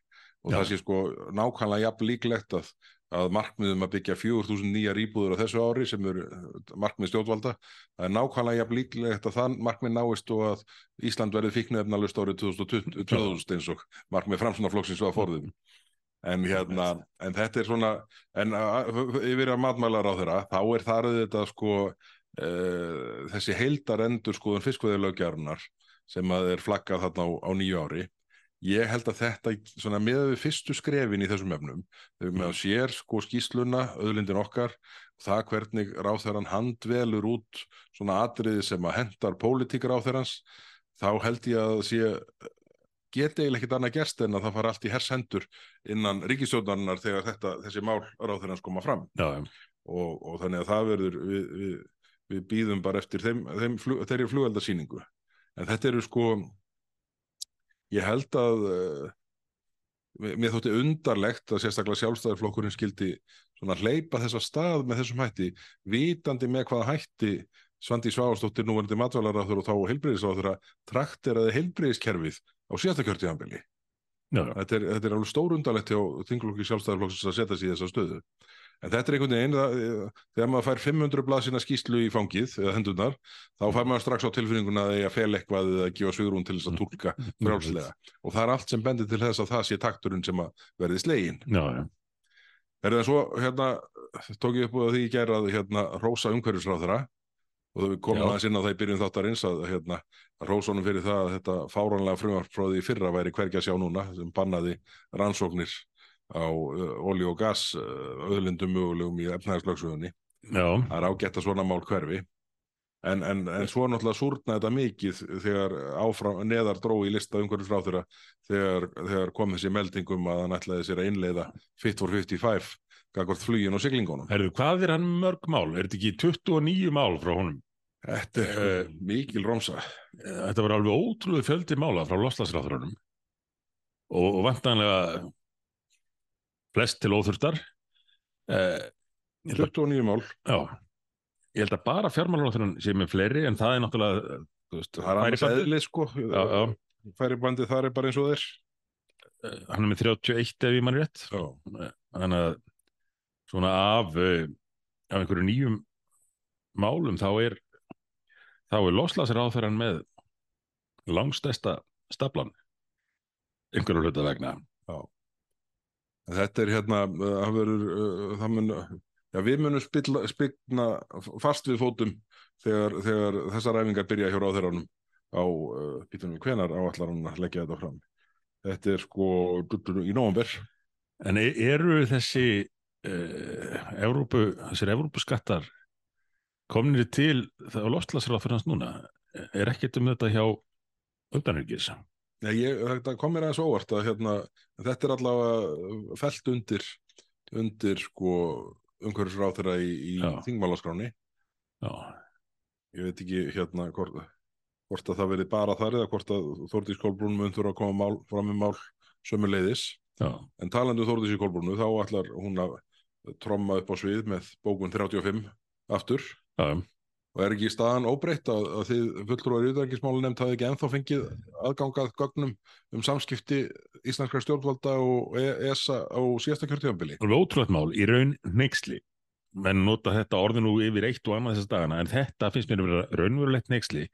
Og Já. það sé sko nákvæmlega jafn líklegt að, að markmiðum að byggja 4000 nýjar íbúður á þessu ári sem eru uh, markmið stjórnvalda það er nákvæmlega jafn líklegt að þann markmið náist og að Ísland verði fíknefnalust árið 2020 2000 eins og markmið framsunaflokksins var forðum. En hérna, en þetta er svona en yfir að matmælar á þeirra þá er það þetta sko þessi heildar endur skoðun fiskveðilöggjarunar sem að er flaggað þarna á, á nýju ári. Ég held að þetta svona með við fyrstu skrefin í þessum efnum þau með að sér sko skýsluna auðlindin okkar, það hvernig ráþæran handvelur út svona atriði sem að hendar pólitík ráþærans, þá held ég að sé geti eiginlega ekkert annað gerst en að það fara allt í hershendur innan ríkistjóðarinnar þegar þetta, þessi mál ráþærans koma fram. Já. og, og þannig að það verður við, við, við býðum bara eftir þeim, þeim flug, þeirri flugeldasýningu. En þetta eru sko ég held að uh, mér þótti undarlegt að sérstaklega sjálfstæðarflokkurinn skildi svona hleypa þessa stað með þessum hætti vitandi með hvaða hætti Svandi Svávastóttir núverandi matvælaráður og þá heilbreyðisráður að trakteraði heilbreyðiskerfið á Já, já. þetta þetta er alveg stórundalegt hjá þinglokki sjálfstæðarflokksins að setja í þessa stöðu en þetta er einhvern veginn það, þegar maður fær 500 blaðsina skýslu í fangið eða hendurnar, þá fær maður strax á tilfinninguna að eiga fel eitthvað eða gefa svigrún til þess að tólka [LAUGHS] frjálslega og það er allt sem bendir til þess að það sé takturinn sem að verði slegin Já, já. er það svo, hérna tók ég upp úr því í gæra að hérna rósa umhverfisráðara og þau Já. aðeins inn á það í byrjun þáttarins að hérna, að rósónum fyrir það að þetta fáránlega frumvarp frá því í fyrra væri hvergi að sjá núna sem bannaði rannsóknir á olíu og gas öðlindum mögulegum í efnæðarslöksugunni það er ágætt að svona mál hverfi. En, en, en svo náttúrulega súrna þetta mikið þegar áfram, neðar dró í lista umhverfis frá þeirra þegar, þegar kom þessi meldingum að hann ætlaði sér að innleiða Fit for 55 gagvart flugin og siglingunum herðu, hvað er hann mörg mál? Er þetta ekki 29 mál frá honum? Þetta er uh, mikil romsa Þetta var alveg ótrúlega fjöldi mála frá loslasráþurunum og, og vantanlega flest til óþurftar. Eh, held að 29 mál, Já, ég held að bara fjármálaráþurinn sé með fleiri en það er náttúrulega þú veist, það er annars færibandið. eðli sko. Já, já, færibandið þar er bara eins og þeir. Eh, hann er með 31 ef ég mann rétt. Já, þannig að svona af, eh, af einhverju nýjum málum þá er þá er loslasráþurinn með langstæsta staplan einhverju hluta vegna Þetta er hérna, það verður, uh, það mun, já við munum spilla, spilna fast við fótum þegar, þegar þessar ræfingar byrja hjá ráðherranum á, uh, býtum við, hvenar áallar hann að leggja þetta fram. Þetta er sko í nóvember. En e- eru þessi uh, Evrópu, þessir Evrópuskattar komnir til það á loslasráþurins núna er ekkert um þetta hjá Já, ég, þetta kom mér aðeins óvart að hérna, þetta er allavega felt undir, undir sko umhverfis ráðherra í, í þingmálaskráni. Já, Ég veit ekki hérna hvort, hvort að það verið bara þar eða hvort að Þórdís Kolbrún mun þurfa að koma mál, fram með mál sömu leiðis. já, En talandi um Þórdís í Kolbrúnu þá ætlar hún að tromma upp á svið með bókun 35 aftur. Já, og er ekki staðan óbreytt að, að þið fulltrúar í utangismálu nefnd hafði ekki ennþá fengið aðgangað gögnum um samskipti íslenskra stjórnvalda og E- ESA á síðasta kjörtíðanbili. alveg ótrúlega mál í raun neyksli menn nota þetta orðið nú yfir eitt og annað þessast dagana en þetta finnst mér að vera raunverulegt neyksli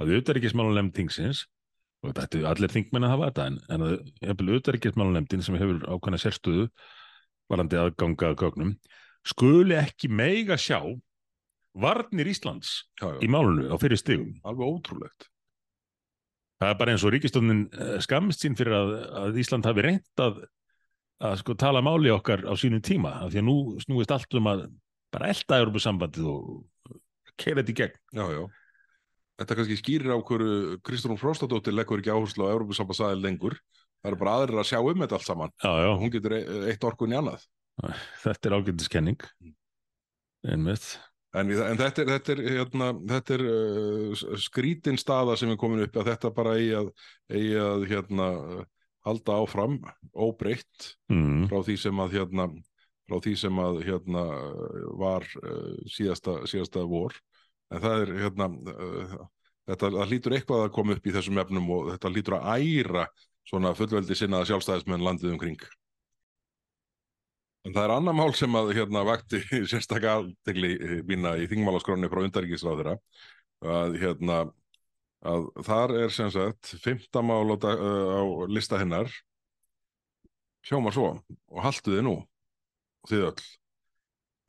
að auðvitaðrikismálunemnd tingsins og þetta er allir þingmenn að hafa þetta en, en að jafnvel auðvitaðrikismálunemndin sem hefur ákvæmna sérstöðu varandi aðgangað gögnum skuli ekki meiga sjá varnir Íslands Já, í já, málunu á fyrir stigum alveg ótrúlegt. það er bara eins og ríkistöndin skammist sín fyrir að, að Ísland hafi reynt að, að sko tala máli okkar á sínum tíma af því að nú snúist allt um að bara elda Európa-sambandið og keira þetta í gegn Já, já. þetta kannski skýrir á hverju Kristrún Frostadóttir leggur ekki áherslu á Európusambandsaðil lengur. Það eru bara aðrir að sjá um þetta allt saman. Já, já, Hún getur e- eitt orkun í annað. þetta er ágændiskenning. Einmitt. En, en þetta er, þetta er, hérna, þetta er uh, skrítin staða sem er komin upp að þetta bara eigi að, eigi að hérna, halda áfram óbreytt Mm. frá því sem að hérna, frá því sem að hérna, var uh, síðasta, síðasta vor en það er hérna uh, þetta hlýtur eitthvað að koma upp í þessum efnum og þetta hlýtur að æra svona fullveldi sinnaða sjálfstæðismenn landið umkring en það er annar mál sem að hérna vakti [LAUGHS] sérstaklega aðtegli mína í þingmálaskráni frá undaríkisráðira að hérna að þar er sem sagt fymta mál á, uh, á lista hennar. Hljómar svo og haltu þið nú þið öll.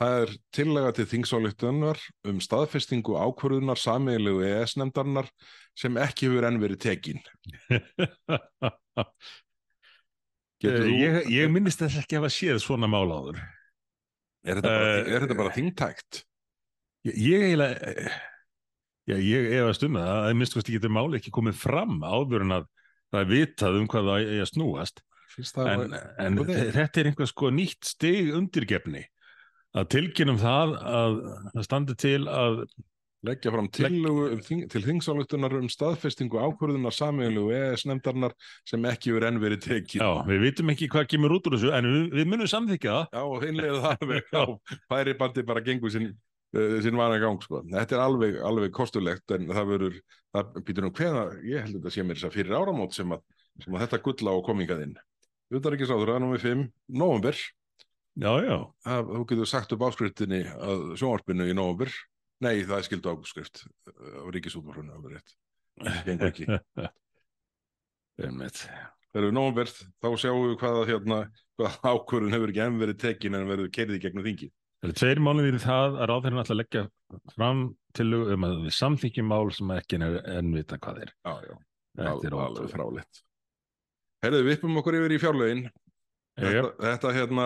Það er tillega til þingsályktunar um staðfestingu ákvörðunar sameiginlegu ES-nefndarinnar sem ekki hefur enn verið tekin [LAUGHS] Getur þú- ég, ég minnist þess ekki að hafa séð svona mál áður. er, þetta bara, Eh, þingtækt? Ég, ég eiginlega, eh, já, ég efast um það að minnst kosti getur máli ekki komið fram áður en að það er vitað um hvað það er að snúast. En, var- en þetta er einhver sko nýtt stig undirgefni að tilkynum það að það standi til að leggja fram tillögu um, þing, til þingsályktunar um staðfestingu ákvörðunar sameiginlegu ES-nefndarinnar sem ekki hefur enn verið tekin já, við vitum ekki hvað kemur út úr þessu en við, við munum samþykja það. Já, og hinlega það alveg [LAUGHS] á færi bandi bara gengur sinn, uh, sinn vana gang, sko. Þetta er alveg, alveg kostulegt, en það verður, það býtur um hveða, ég held að þetta sé mér þess að fyrir áramót sem að, sem að þetta gulla á komingaðinn. Utar ekki sáður, er númið 5, november, Já, já, það, þú getur sagt upp áskriftinni að sjónvarpinu í november. Nei, það er skildu áskrift á ríkisútvarfunu, alveg rétt. Það gengur ekki. Þegar við november, þá sjáum við hvaða, hérna, hvaða ákvörðun hefur ekki enn verið tekin en verður kerið í gegnum þingi. Það eru tveir mánuðir í það að ráðherran ætla að leggja fram til um að við samþykjum mál sem ekki enn vita hvað er. Já, já. Þetta er alveg fráleitt Herðu, við uppum okkur yfir í já. þetta, þetta hérna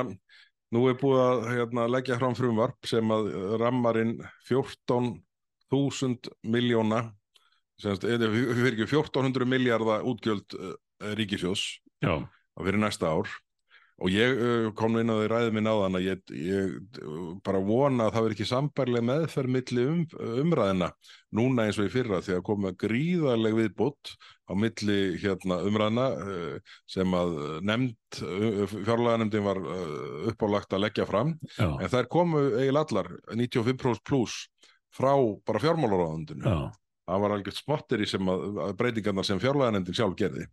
nú er búið að hérna, leggja fram frumvarp sem að rammarinn 14.000 miljóna eða fyrir ekki 1400 miljardar útgjöld uh, ríkisjós Já, á fyrir næsta ár og ég uh, kom inn á því ræðið minn áðan að ég, ég uh, bara vona að það verður ekki sambærlega meðferð milli um, umræðina núna eins og í fyrra því að koma gríðarleg viðbútt á milli hérna, umræðina uh, sem að nefnd, uh, fjárlaganefndin var uh, uppálagt að leggja fram. Já, en þær komu eiginlega allar 95% pluss frá bara fjármálaráðundinu já, það var algjört spotteri sem að, að breytingarnar sem fjárlaganefndin sjálf gerði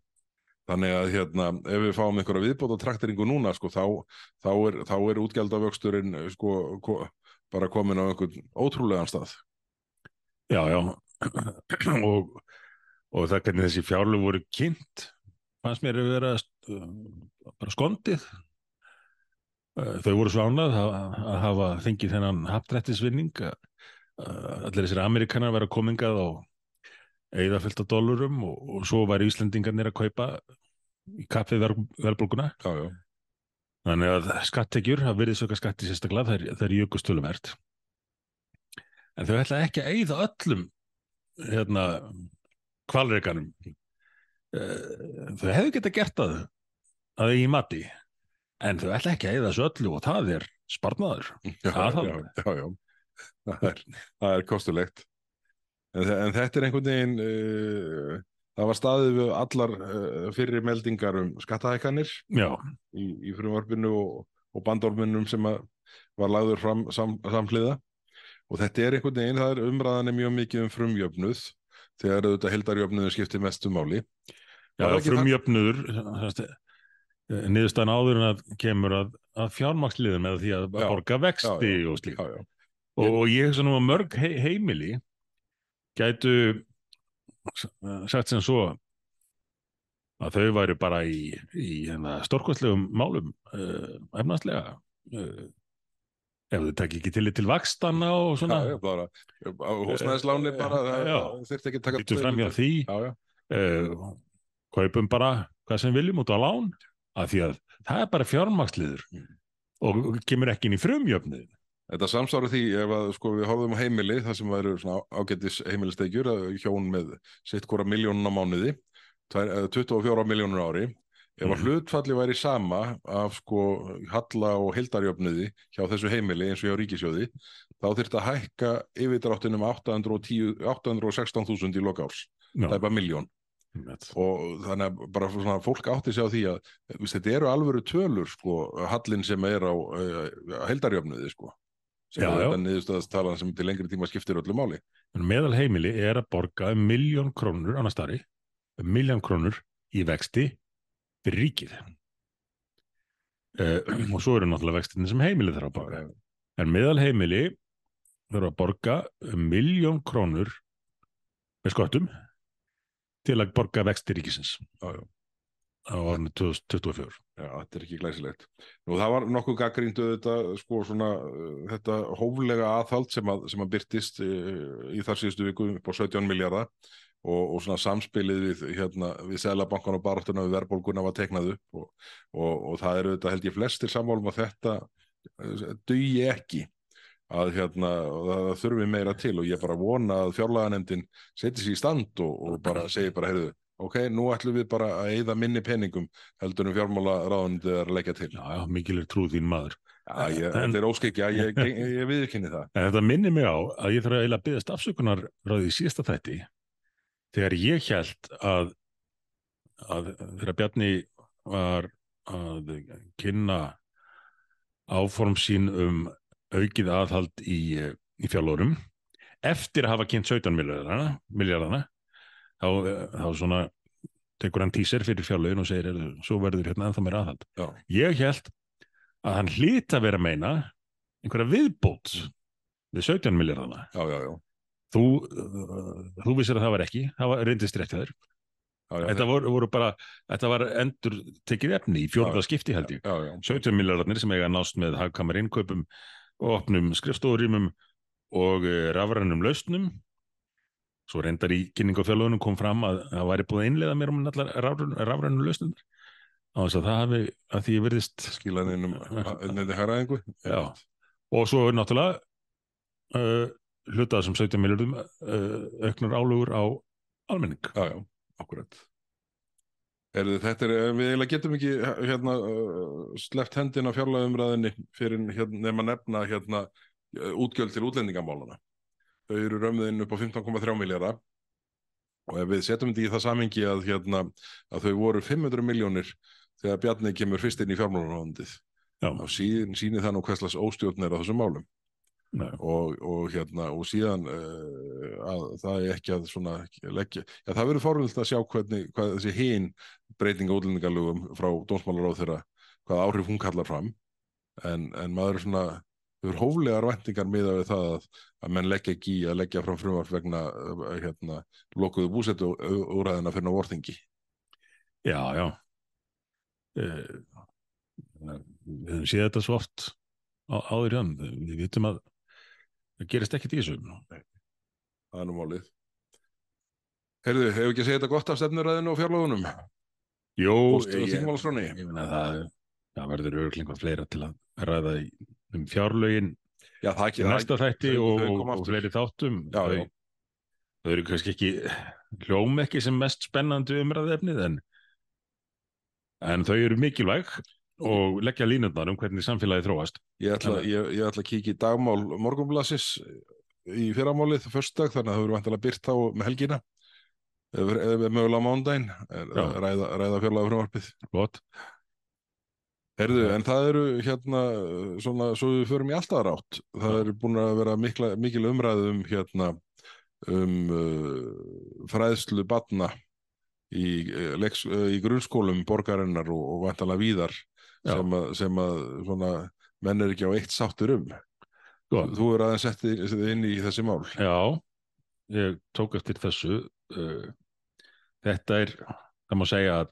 þannig að hérna ef við fáum einhverja viðbót og trakteringu núna sko þá, þá er, er útgjaldavöxturinn sko ko, bara komin á einhvern ótrúlegan stað já, já. [CLEARS THROAT] og, og það hvernig þessi fjárlög voru kynnt fannst mér að vera uh, bara skondið. Uh, Þau voru svo ánað að, hafa fengið þennan haptrættisvinning allir þessir Amerikanar vera komingað á eða fullt af dólarum og, og svo væri Íslendingarnir að kaupa í kappið verðbólguna. Þannig að skattekjur, það verið söka skatti sérstaklega, það er, það er jökustölumert. En þau ætla ekki að eyða öllum hérna kvalreikanum. Þau hefðu geta gert það að í mati, en þau ætla ekki að eyða þessu öllu og það er sparnaður. Já, já, já, já. Það, er, það er kostulegt en, en þetta er einhvern veginn uh, það var staðið við allar uh, fyrri meldingar um skattahækanir Já, í, í frumvarpinu og, og bandorminum sem var lagður fram sam, samhliða. Og þetta er einhvern veginn, það er umræðan er mjög mikið um frumjöfnuð þegar auðvitað heldarjöfnuðu skiptir mestu máli. Já frumjöfnuður, niðurstaðan áður en að kemur að, að fjármaksliðum eða því að Já, borga vexti já, já. og já, og, og ég hugsa nú að mörg he heimili gætu s- sagt sem svo að þau væri bara í, í hérna, stórkostlegum málum uh, efnaðslega uh, ef þau tekki ekki til til vakstana og svona. Já, já, bara húsnæðisláni bara, þurfti ekki að taka Lítum fram hjá því. Já, já, uh, kaupum bara hvað sem viljum út á lán af því að það er bara fjármaksliður Mm. og kemur ekki inn í frumjöfnið Þetta samsvarar því ef að sko við horfum á heimili það sem væru svona ágættis heimilistegjur hjón með sitt hvora miljónun á mánuði, tvær- eh, 24 miljónur á ári. Ef að Mhm. hlutfalli væri sama af sko halla og hildarjöfnuði hjá þessu heimili eins og hjá ríkisjóði þá þyrfti að hækka yfirdráttinum 810 816.000 í lokárs, það er bara miljón og þannig að bara svona fólk átti sig á því að þetta eru alvöru tölur sko, hallin sem er á uh, heldarjöfnuði sko sem er þetta niðurstaðastalan sem til lengri tíma skiptir öllu máli En meðal heimili er að borga um miljón krónur annars stari, um miljón krónur í vexti fyrir ríkið. Uh, [CLEARS THROAT] og svo eru náttúrulega vextinni sem heimili þarf að borga. En meðal heimili þarf að borga um miljón krónur með skottum til að borga vexti ríkisins á árinu 2024. Já, þetta er ekki glæsilegt. Nú það var nokkuð gaggríndu þetta, sko, svona, uh, þetta hóflega aðhald sem að, sem að byrtist uh, í þar síðustu viku upp á 17 miljardar og, og svona samspilið við, hérna, við Sælabankan og baráttuna við verðbólguna var teiknað upp og, og, og það eru þetta held ég flestir sammálum að þetta uh, dugi ekki að hérna, það þurfi meira til og ég bara vona að fjárlaganemdin setji sér í stand og, og bara segi bara, heyrðu, ok, nú ætlum við bara að eyða minni peningum heldur en fjármála ráðandi að leggja til. Já, já, mikil er trú þín maður. Já, ég, En- þetta er óskikja, ég, [LAUGHS] ég, ég, viðurkenni það. En þetta minnir mig á að ég þarf að eiginlega byggðast afsökunar ráðið í síðasta þætti þegar ég held að, að þegar Bjarni var að kynna áform sín um aukið aðhald í, í fjárlórum eftir að hafa kynnt 17 miljardana, miljardana þá, þá svona tekur hann tíser fyrir fjárlögin og segir "Heyrðu, svo verður hérna ennþá meira aðhald. Já, Ég held að hann hlýta að vera að meina einhverja viðbót við 17 miljardana. já, já, já. Þú, uh, þú vissir að það var ekki, það var reyndist rétt hjá þér. Þetta voru, voru bara, þetta var endur tekið efni í fjórða skipti held ég. Já, já, 17 miljardarnir sem eiga að nást með hagkamar innkaupum og opnum skrifstórýmum og rafrænum lausnum. Svo reyndar í kynningafjálunum kom fram að það væri búið að innlega mér um allar rafræn- rafrænum lausnum. Á þess að það hafi, að því verðist skilaninum nefndi hæraðingu. Já. Og svo er náttúrulega uh, hlutað sem 17 miljardum uh, auknar álugur á almenning. Já, já, akkurat. Erðu, þetta er, við eiginlega getum ekki hérna uh, sleppt hendina fjárlagumræðinni fyrir hérna, nema nefna hérna útgjöld til útlendingamálana. Þau eru römðin upp á 15,3 miljardar og ef við setjum þetta í það samingi að hérna að þau voru 500 miljónir þegar Bjarni kemur fyrst inn í fjármálaráðundið Já. þá síðan sýnir það nú hverslas óstjórn er á þessum málum. Og, og hérna og síðan uh, að það er ekki að svona leggja, já það verður fórvilt að sjá hvernig, hvað þessi hinn breytinga útlendingalögum frá dómsmálaráð þeirra hvað áhrif hún kallar fram. En, en maður er svona eru hóflegar væntingar miða við það að, að menn leggja ekki í að leggja fram frumvarp vegna uh, hérna lokuðu búsetu úræðina fyrir vorþingi Já, já. Uh, við höfum séð þetta svo oft á, áður hjá Við vitum að það gerist ekkert í þessu. það er nú málið Herðu, hefur ekki segja þetta gott af stefnuræðinu og fjárlögunum? Jó, Og ég, ég, þingmálaskránni? ég meina það, það verður örglinga fleira til að ræða í, um fjárlögin Já, ekki, næsta þætti og, og, fleiri þáttum. Já, þau, þau eru kannski ekki hljóma ekki sem mest spennandi umræðefnið en, en þau eru mikilvæg og leggja línutnar um hvernig samfélagi þróast. Ég ætla, ég, ég ætla að kíkja í dagmál morgunblassis í fyrramálið föstudag þannig að það verður vantilega byrt þá með helgina ef mögulega á mándaginn ræða, ræða fjárlega frumvarpið Gott. Herðu, en það eru hérna svona, svo við förum í alltaf rátt það eru búin að vera mikla, mikil umræðu um hérna um uh, fræðslu batna í, uh, leiks, uh, í grunnskólum borgarinnar og, og vantalega víðar Já. sem að, sem að svona, menn er ekki á eitt sáttur um Gott. Þú er aðeins settið inn í þessi mál. Já, ég tók eftir þessu. uh, Þetta er, það má segja að,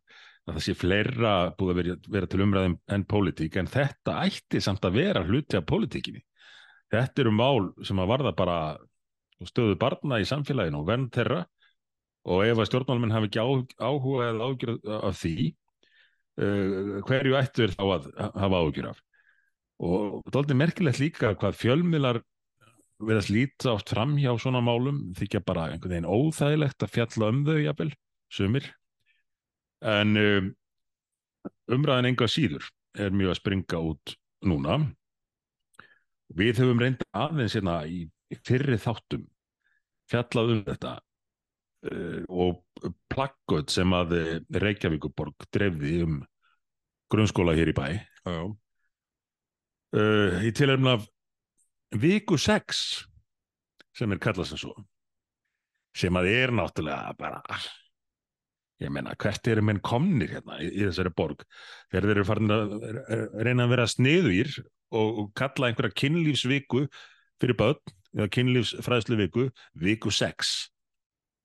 að það sé fleira búið að vera, vera til umræðum en pólitík, en þetta ætti samt að vera hluti af pólitíkinni. Þetta eru mál sem að varða bara stöðu barna í samfélaginu og vernd þeirra og ef að stjórnmálmenn hafi ekki áhuga eða ágjur af því, uh, hverju ættu er þá að hafa ágjur af? og það er aldrei merkilegt líka hvað fjölmiðlar verða slíta oft fram hjá svona málum þykja bara einhvern veginn óþægilegt að fjalla um þau jafnvel, sumir en um, umræðin enga síður er mjög að springa út núna. Við höfum reynda aðeins hérna í fyrri þáttum fjallað um þetta uh, og plakkut sem að Reykjavíkuborg drefði um grunnskóla hér í bæ. Uh, í tilhörn af viku 6 sem er kallað sem svo sem að er náttúrulega bara ég meina hvert eru menn komnir hérna í, í þessari borg? Þegar þeir eru farin að reyna að vera sniðugir og, og kalla einhverja kynlífsviku fyrir börn eða kynlífsfræðslu viku viku 6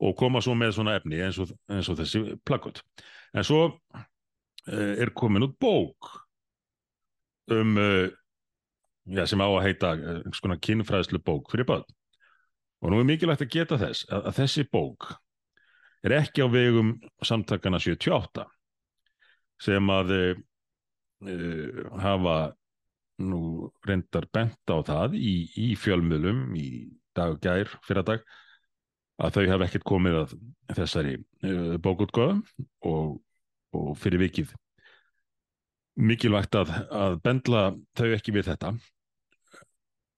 og koma svo með svona efni eins og, eins og þessi plakkut en svo uh, er komin út bók um uh, já, sem á að heita uh, einhvers konar kynfræðslu bók fyrir börn. Og nú er mikilvægt að geta þess að, að þessi bók er ekki á vegum samtakana 78 sem að uh, hafa nú reyndar bent á það í, í fjölmiðlum í dag og gær fyrir að dag að þau hafa ekkert komið að þessari uh, bókutgöðum og, og fyrir vikið mikilvægt að, að bendla þau ekki við þetta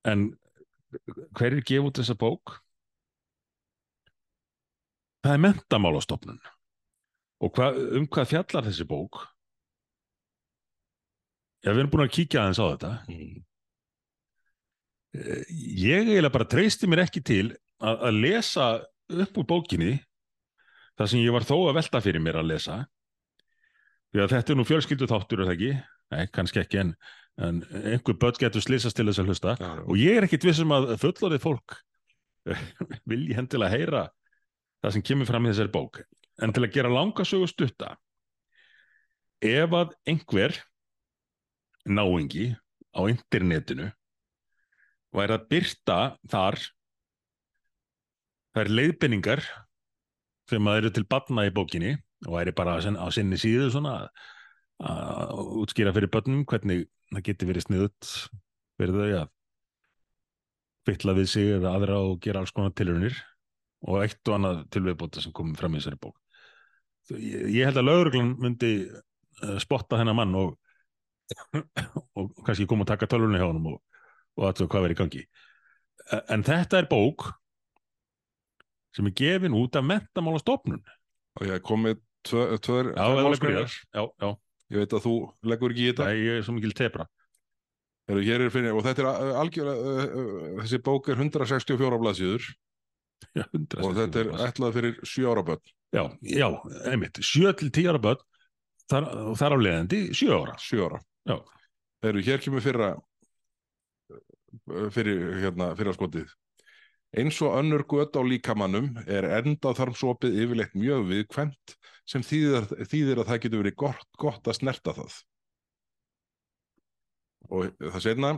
en hverjir gefa út þessa bók? Það er mentamálastofnun og hva, um hvað fjallar þessi bók? Já, við erum búin að kíkja aðeins á þetta Mm. Eh, ég eiginlega bara treysti mér ekki til að, að lesa upp úr bókinni það sem ég var þó að velta fyrir mér að lesa því að þetta er nú fjölskyldu þáttur er það ekki, nei, kannski ekki en, en einhver börn getur slýsast til þess að hlusta já. og ég er ekkit vissum að fullorðið fólk vilji hendilega heyra það sem kemur fram í þessari bók. En til að gera langa sögu stutta ef að einhver náingi á internetinu væri að byrta þar þær leiðbenningar sem að eru til batna í bókinni og væri bara á sin- á sinni síðu svona að- útskýra fyrir börnum hvernig það geti verið sniðut fyrir þau að fytla við sig eða aðra og gera alls konar tilraunir og eitt og annað tilviðbóta sem komið fram í þessari bók. Ég, ég held að lauruglan myndi uh, spotta þennan mann og, [COUGHS] og kannski koma að taka tölvunni hjá honum og, og aðtöðu hvað verið í gangi. E- En þetta er bók sem er gefin út af mentamálastofnun. og ég komið tvö, tvör, Já, málsgreinar. er Já, já, ég veit að þú leggur ekki í þetta það er svo mikil tebra. Heru, er fyrir, og þetta er algjörlega uh, uh, þessi bók er 164 blaðsíður Já, 100 og þetta er ætlað fyrir 7 ára börn. Já, já, einmitt, 7 til 10 ára börn, þar, þar á leiðandi 7 ára. 7 ára. Já. Heru, hér kemur fyrra uh, fyrir hérna fyrra skotið. Eins og önnur göt á líkamannum er endaþarmsopið yfirleitt mjög viðkvæmt sem þýðir, þýðir að það getur verið gott, gott að snerta það. Og það segna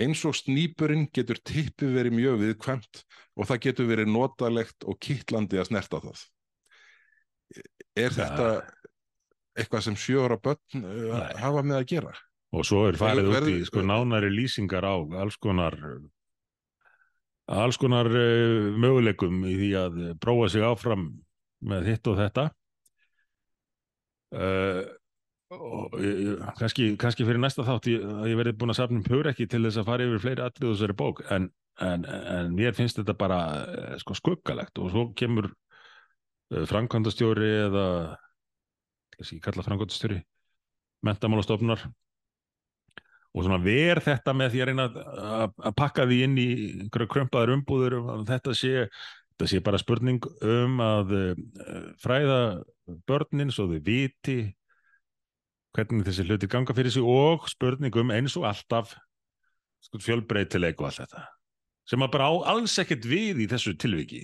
eins og snýpurinn getur tippið verið mjög viðkvæmt og það getur verið notalegt og kittlandi að snerta það er Ja. þetta eitthvað sem sjöra börn uh, Nei. hafa með að gera Og svo er farið út í sko, nánari lýsingar á alls konar alls konar uh, möguleikum í því að prófa sig áfram með hitt og þetta uh, ég- ég- kannski, kannski fyrir næsta þátt ég, ég verði búin að safna um hugur ekki til þess að fara yfir fleiri atriðu þessari bók. En, en, en mér finnst þetta bara eh, sko skuggalegt. Og svo kemur uh, framkvæmdastjóri eða þessi kalla framkvæmdastjóri mentamálastofnunar og svona ver þetta með því að reyna að- pakka því inn í einhverja krömpaðar umbúður um þetta sé, þetta sé bara spurning um að uh, fræða börnin svo þau viti hvernig þessi hluti ganga fyrir sig og spurning um eins og alltaf sko, fjölbreytileik og allt þetta sem að bara á alls ekkert við í þessu tilviki.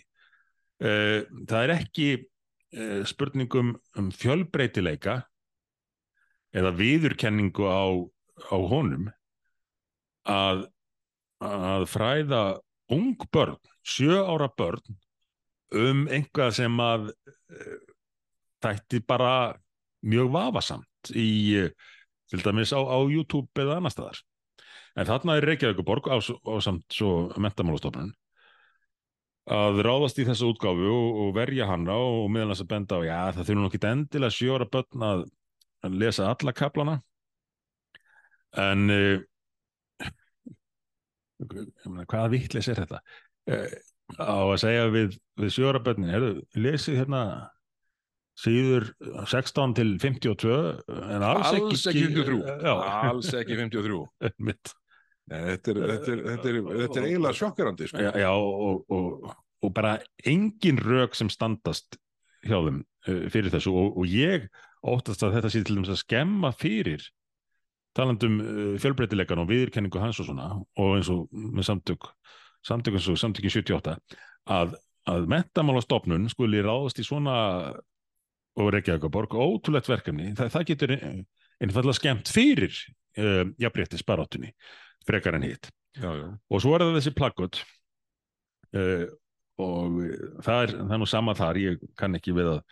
Uh, það er ekki uh, spurning um, um fjölbreytileika eða viðurkenningu á á honum að, að fræða ung börn, sjö ára börn um einhvað sem að uh, þætti bara mjög vafasamt í uh, til dæmis á, á YouTube eða annar staðar. En þarna er Reykjavíkuborg á, á samt svo mentamálastofnun að ráðast í þessa útgáfu og, og verja hana og meðal þess að benda á, já það þurfum nokkið endilega sjóra börn að, lesa alla kaplana en uh, hvaða vittlis er þetta? Uh, á að segja við, við sjóra börnin, lesið hérna síður 16 til 52 en alls, alls ekki, ekki 53 já. alls ekki 53 [LAUGHS] Nei, þetta, er, þetta, er, þetta, er, þetta er eiginlega sjokkerandi sko. já, já og, og, og bara engin rök sem standast hjá þeim fyrir þessu og, og ég óttast að þetta sé til dæmis að skemma fyrir talandum fjölbreytilegan og viðurkenningu hans og svona og eins og með samtök samtök eins og samtökin 78 að, að mentamálastofnun skuli ráðast í svona og Reykjavíkaborg, ótrúlegt verkefni. Það, það getur einfallega skemmt fyrir uh, jafnréttis barátunni frekar en hitt. Og svo er það þessi plaggott uh, og það er, það er nú sama þar, ég kann ekki við að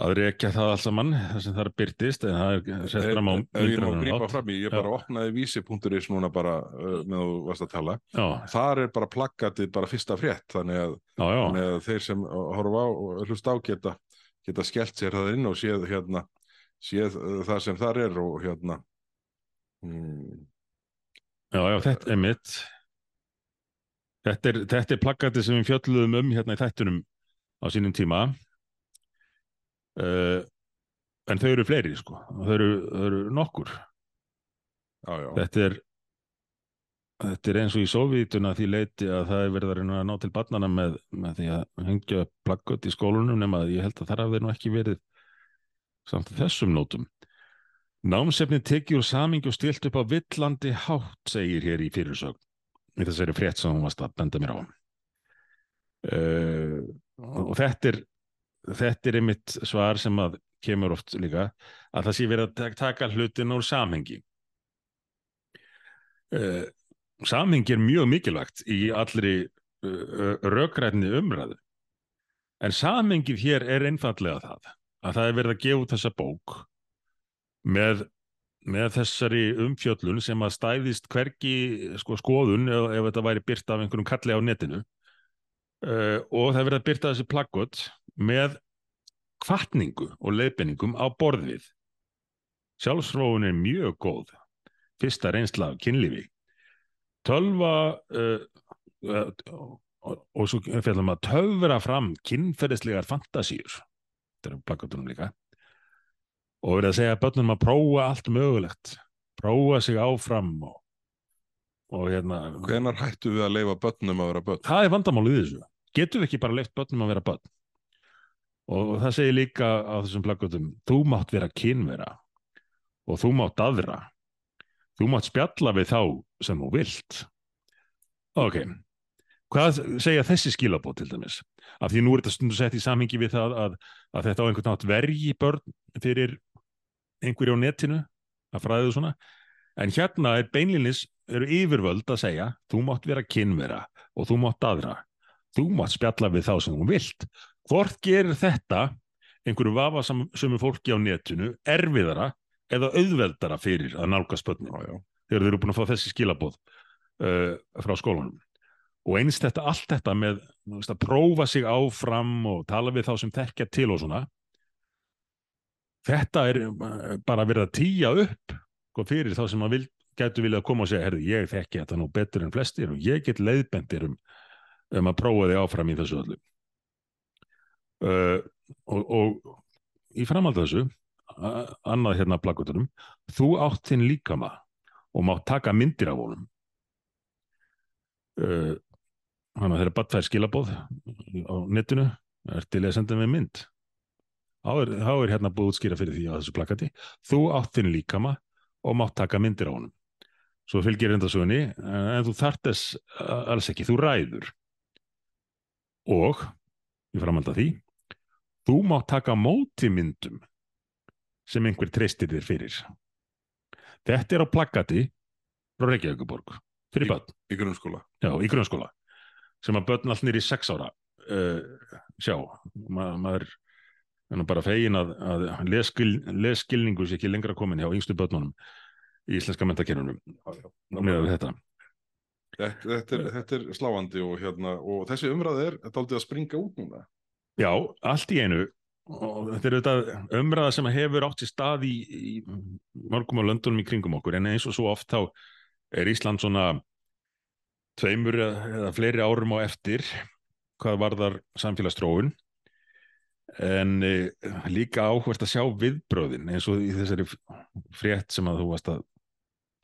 að rekja það alls saman það sem það er byrtist en það er sett fram á ég má grípa fram í, ég bara opnaði vísi.is núna bara uh, með þú varst að tala. Já. þar er bara plaggatið bara fyrsta frétt þannig að, já, já. Þannig að þeir sem horfa á og hlust á geta skellt sér það inn og séð hérna séð uh, það sem þar er og hérna hmm. Já, já, þetta er mitt þetta er, þetta er plaggati sem við fjöldluðum um hérna í þættunum á sínum tíma uh, en þau eru fleiri sko, þau eru, þau eru nokkur já, já. þetta er Þetta er eins og í Sovítuna því leiti að það er verið að ná til barnana með, með því að hengja plakkut í skólunum nema að ég held að það hafi nú ekki verið samt þessum nótum. Námsefni tekið úr samingi og stilt upp á villandi hátt, segir hér í fyrirsögn. Í þessari frétt sem hún varst að benda mér á. Uh, og þetta er, þetta er einmitt svar sem að kemur oft líka að það sé verið að taka hlutin úr samhengi. Uh, samhengi er mjög mikilvægt í allri uh, rökrætni umræðu. En samhengið hér er einfallega það að það er verið að gefa út þessa bók með, með þessari umfjöllun sem að stæðist hverki sko, skoðun ef, ef þetta væri byrta af einhverjum kalli á netinu. Uh, og það er verið að byrta þessi plaggott með kvartningu og leifinningum á borðið sjálfsfróun er mjög góð. Fyrsta reynsla af kynlífi tölva uh, uh, og, og svo fellum að töfra fram kynferðislegar fantasíur. Þetta er plakatunum líka. Og verið að segja að börnum að prófa allt mögulegt. Prófa sig áfram og, og hérna. Hvenar hættu við að leifa börnum að vera börn? það er vandamálið þessu. Getur við ekki bara leift börnum að vera börn? Og það segir líka á þessum plakatum þú mátt vera kynvera og þú mátt aðra þú mátt spjalla við þá sem þú vilt. Ok. Hvað segja þessi skilabót til dæmis? Af því nú er þetta stundu sett í samhengi við það að, að þetta á einhvern nátt vergi börn fyrir einhverju á netinu að fræðu svona. En hérna er beinlinis eru yfirvöld að segja þú mátt vera kynvera og þú mátt aðra þú mátt spjalla við þá sem þú vilt. Hvort gerir þetta einhverju vafa sem er fólki á netinu erfiðara eða auðveldara fyrir að nálgast börnum þegar þeir eru búin að fá þessi skilabóð uh, frá skólanum. Og einst þetta, allt þetta með veist, að prófa sig áfram og tala við þá sem þekkja til og svona þetta er uh, bara verið að týja upp sko, fyrir þá sem maður vil, getur viljað að koma og segja herðu ég þekki þetta nú betur en flestir og ég get leiðbendir um, um að prófa þig áfram í þessu öllu. Uh, og, og í framhald þessu annað hérna plakutunum þú átt þinn líkama og mátt taka myndir af honum. Uh, hann að þeirra badfær skilabóð á netinu. Er til að senda með mynd? Þá er, þá er hérna búið útskýra fyrir því á þessu plakati þú átt þinn líkama og mátt taka myndir af honum. Svo fylgir enda sögni en þú þartess alls ekki, þú ræður. Og ég framhald að því þú mátt taka móti myndum sem einhver treystir þér fyrir. Þetta er á plaggati frá Reykjavíkuborg, fyrir börn. Í, í grunnskóla. Já, í grunnskóla. Sem að börn allir í sex ára uh, sjá. Ma, maður en bara fegin að, að lesskil, lesskilningu sé ekki lengra komin hjá yngstu börnunum í íslenska mentakerunum með þetta. Þetta, þetta, er, þetta er sláandi og, hérna, og þessi umræð er aldrei að springa út núna. Já, allt í einu og þetta er auðvitað umræða sem hefur átt í stað í, í mörgum á löndunum í kringum okkur. En eins og svo oft þá er Ísland svona tveimur eða fleiri árum á eftir hvað varðar samfélagstróun en e, líka áhvert að sjá viðbröðin eins og í þessari frétt sem að þú varst að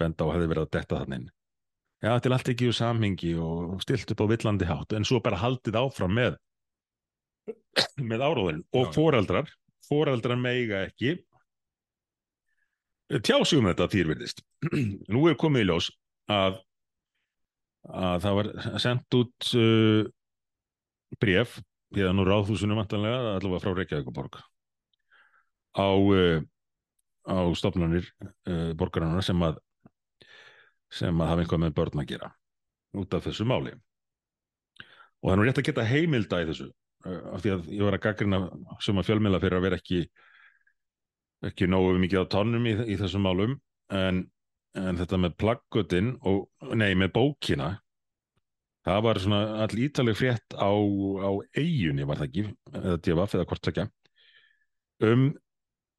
benda á hefði verið að detta þannig já, er allt ekki úr samhengi og stilt upp á villandi hátt. En svo bara haldið áfram með með áróðurinn og foreldrar foreldrar meiga ekki tjásum þetta þýrverðist [CLEARS THROAT] nú er komið í ljós að að það var sendt út uh, bref hérna nú ráðhúsunum vantanlega allavega frá Reykjavíkuborg á uh, á stofnanir uh, borgarinnar sem að sem að hafa einhvað með börn að gera út af þessu máli. Og það er nú rétt að geta heimilda í þessu af því að ég var að gaggrina sem að fjölmjöla fyrir að vera ekki ekki nógu mikið á tónum í, í þessum málum en, en þetta með plaggutinn og nei með bókina það var svona all ítaleg frétt á, á eiginni var það ekki eða djafaf eða hvort það ekki um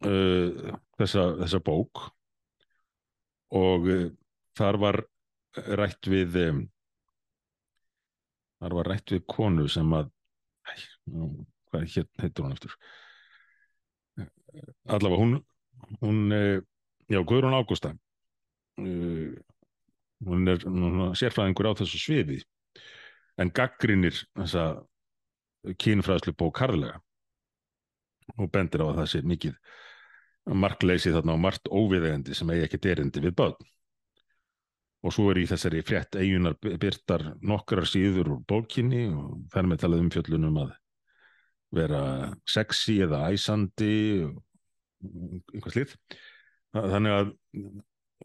uh, þessa, þessa bók. Og uh, þar var rætt við um, þar var rætt við konu sem að æ, nú, hvað heitir hún eftir allavega hún hún, uh, já, Guðrún Ágústa uh, hún er sérfræðingur á þessu sviði en gaggrinir þessa kynfræðslu bók harðlega og bendir á að það sé mikið markleysi þarna og margt óviðegandi sem eigi ekki derindi við börn. Og svo er í þessari frétt eigunar byrtar nokkrar síður úr bókinni og er með talað um fjöllunum að vera sexy eða æsandi og einhvað slið þannig að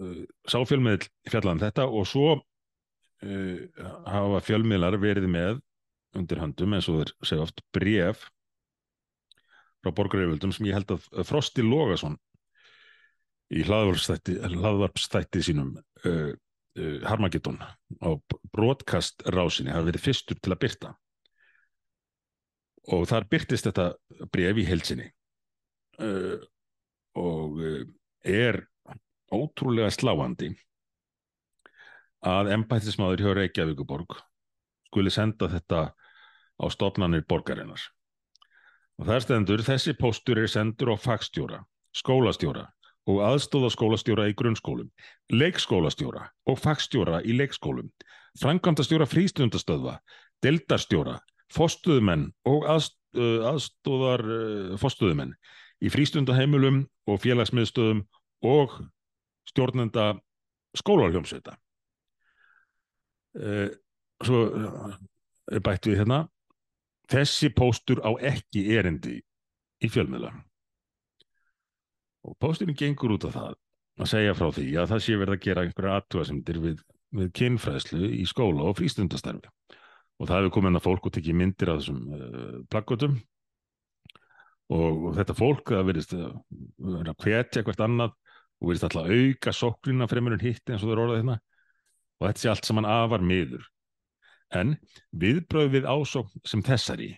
uh, sá fjölmiðl fjallan um þetta og svo uh, hafa fjölmiðlar verið með undir handum eins og þeir segja oft bref frá borgaryföldum sem ég held að Frosti Lógason í hlaðvarpstætti sínum uh, uh, Harmageddon á broadcast rásinni hafa verið fyrstur til að byrta og þar byrtist þetta bref í helsinni uh, og uh, er ótrúlega sláandi að embættismadur hjá Reykjavíkuborg skuli senda þetta á stofnanir borgarinnar. Og það stendur þessi póstur er sendur á fagstjóra, skólastjóra og aðstóða skólastjóra í grunnskólum, leikskólastjóra og fagstjóra í leikskólum, framkvæmdastjóra frístundastöðva, deldarstjóra, fostuðumenn og aðst, uh, aðstóðar uh, fostuðumenn í frístundaheimulum og félagsmiðstöðum og stjórnenda skólarhjómsveita. Uh, svo bætt við hérna, þessi póstur á ekki erindi í fjölmiðla. Og pósturinn gengur út af það að segja frá því að það sé verið að gera einhverja aðtúasemdir við, við kynfræðslu í skóla og frístundastarfi og það hefur komið að fólk og tekið myndir af þessum uh, plaggotum og, og þetta fólk það verðist vera að hvetja hvert annað og verðist alltaf að auka sokkrina fremur en hitt eins og það er orðað hérna. Og þetta sé allt saman afar miður. En viðbröð við ásókn sem þessari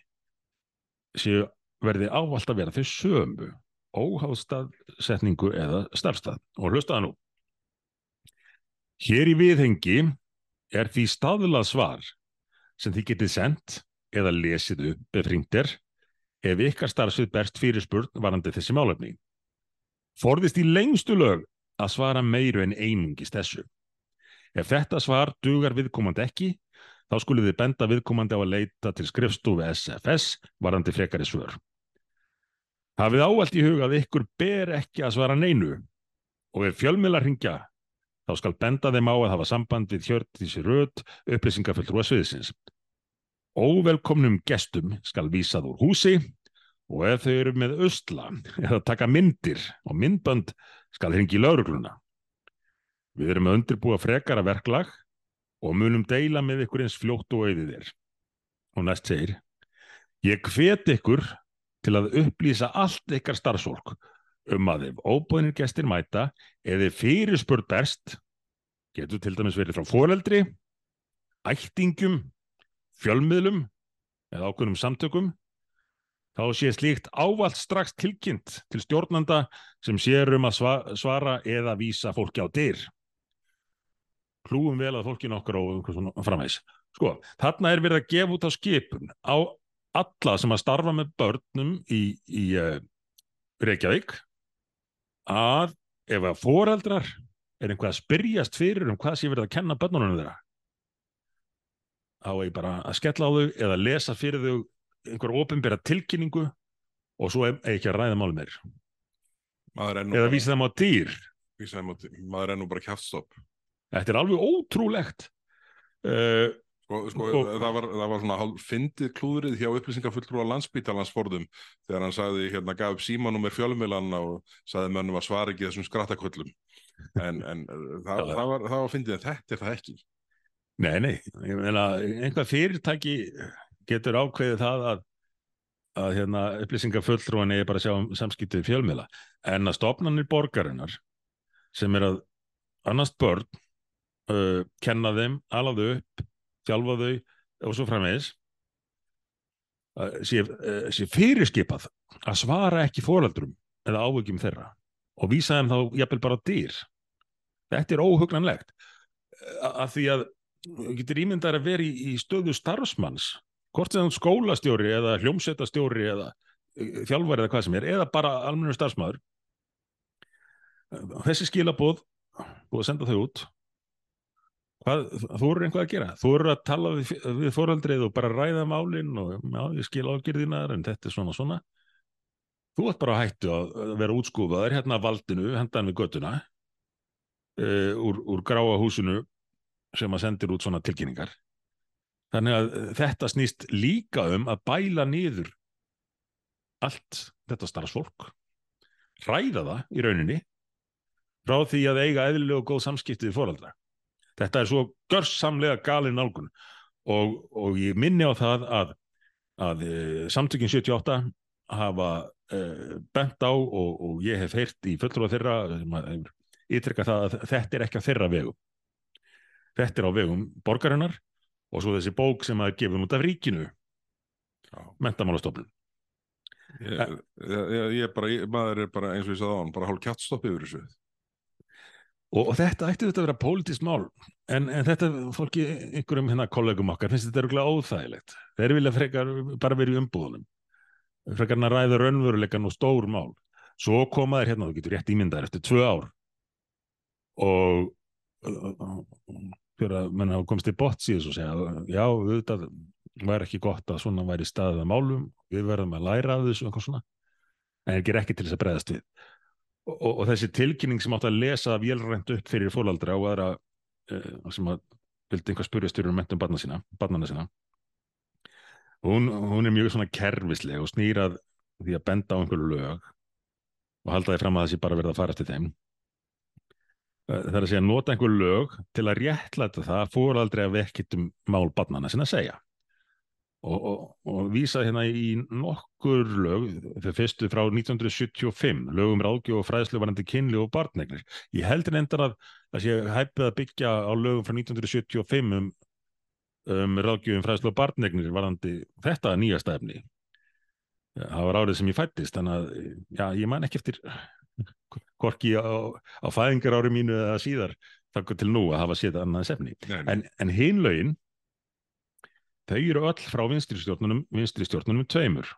séu verði ávalt að vera þau sömu óháðstafsetningu eða starfstað og hlustaða nú. Hér í viðhengi er því staðlað svar sem þið getið sendt eða lesið upp befringtir ef ykkar starfsvið berst fyrirspurn varandi þessi málefni forðist í lengstu lög að svara meiru en einungist þessu ef þetta svar dugar viðkomandi ekki þá skulið þið benda viðkomandi á að leita til skrifstofu SFS varandi frekari svör. Hafið áallt í huga að ykkur ber ekki að svara neinu og ef fjölmiðlar ringja þá skal benda þeim á að hafa samband við hjörtísi röð upplýsingafulltrúa sviðsins. Óvelkomnum gestum skal vísað úr húsi og ef þau eru með östla eða taka myndir og myndbönd skal ringi laurugluna. Við erum að undirbúa frekara verklag og munum deila með ykkur eins fljótt og auðið er. Og næst segir, ég hvet ykkur til að upplýsa allt ykkar starfsfólk um að ef óbúinir gestir mæta eða fyrirspurð berst getur til dæmis verið frá foreldri, ættingum, fjölmiðlum eða ákveðnum samtökum þá sé slíkt ávalt strax tilkynnt til stjórnanda sem sér um að svara eða vísa fólki á dyr. Hlúum vel að fólkinu okkar og framvegs. Sko, þarna er verið að gefa út á skipun á alla sem að starfa með börnum í, í uh, Reykjavík að ef að foreldrar er einhvað að spyrjast fyrir um hvað sé verið að kenna börnunum þeirra þá er bara að skella á þau eða lesa fyrir þau einhver ofinbæra tilkynningu og svo er ekki að ræða mál meir. Eða vísa þeim á dýr. Maður er nú bara kæftstopp Þetta er alveg ótrúlegt uh, Sko, sko og, það, var, það var svona fyndið klúðrið hjá upplýsingafulltrúa landsbítalansforðum þegar hann sagði, hérna, gaf upp símanum er fjölumvilan og sagði mönnum að svara ekki þessum skrattaköllum. En, en það, það, var, var fyndið en þetta er það ekki. Nei, nei, ég meina einhvað fyrirtæki getur ákveðið það að, að hérna, upplýsingafulltrúan er bara að sjá um samskiptið fjölmila en að stopnarnir borgarinnar sem er að annast börn uh, kenna þeim, alaðu upp þjálfa þau og svo framvegis sé, eh, sé fyrirskipað að svara ekki fóraldrum eða áhugjum þeirra og vísa þeim þá jafnvel bara dýr. Þetta er óhugnanlegt að því að getur ímyndar að vera í, í stöðu starfsmanns hvort sem skólastjóri eða hljómsettastjóri eða eh, þjálfari eða hvað sem er eða bara almenna starfsmæður þessi skilabóð búið að senda þau út Hvað, þú eru einhvað að gera, þú eru að tala við, við fóröldrið og bara ræða málinn og já, ég skil ágjörðinar en þetta er svona svona. Þú ert bara hættu að vera útskúfaður hérna valdinu, hendan við göttuna uh, úr, úr gráa húsinu sem að sendir út svona tilkynningar. Þannig að þetta snýst líka um að bæla niður allt þetta starfsfólk, ræða það í rauninni frá því að eiga eðlilega og góð samskiptið fóröldra. Þetta er svo görsamlega galin nálgun og, og ég minni á það að, að e, samtökinn 78 hafa e, bent á og, og ég hef heyrt í fullur á þeirra ítrekka það að þetta er ekki á þeirra vegum. Þetta er á vegum borgarinnar og svo þessi bók sem að gefa út af ríkinu mentamálastofnun. Ég, ég, ég bara, maður er bara eins og ég sagði á hann, bara hálf kjattstopp yfir þessu. Og, og þetta ætti þetta að vera pólitist mál, en, en þetta fólki, einhverjum hérna kollegum okkar, finnst þetta öruglega óþægilegt. Þeir vilja frekar bara verið umbúðunum, frekar hann að ræða raunveruleikan og stór mál. Svo koma þeir hérna, þú getur rétt ímyndaður eftir tvö ár. Og fyrir að menna komst í í þessu og segja, já, auðvitað var ekki gott að svona væri staðið að málum, við verðum að læra af þessu eitthvað svona, en það ger ekki til þess að breyðast við og, og þessi tilkynning sem átt að lesa vélrænt upp fyrir fólaldra og aðra uh, sem að vildi einhvað spurja styrjum mentum barnana sína, barnana sína. Hún, hún er mjög svona kervisleg og snýrað því að benda á einhverju lög og halda því fram að þessi bara verða að fara eftir þeim eh, það er að segja nota einhverju lög til að réttlæta það að fóraldri að vekkitum mál barnana sinna að segja og, og, og vísa hérna í nokkur lög, þau fyrstu frá 1975, lögum ráðgjóð og fræðslu varandi kynli og barnegnir. Ég heldur endar að það sé hæpið að byggja á lögum frá 1975 um, um ráðgjóðum fræðslu og barnegnir varandi þetta nýja stefni. Það var árið sem ég fættist, þannig að já, ég man ekki eftir korki á, á fæðingar ári mínu eða síðar takk til nú að hafa séð annað sefni. En, en hinn lögin Þau eru öll frá vinstri stjórnunum, vinstri stjórnunum tveimur.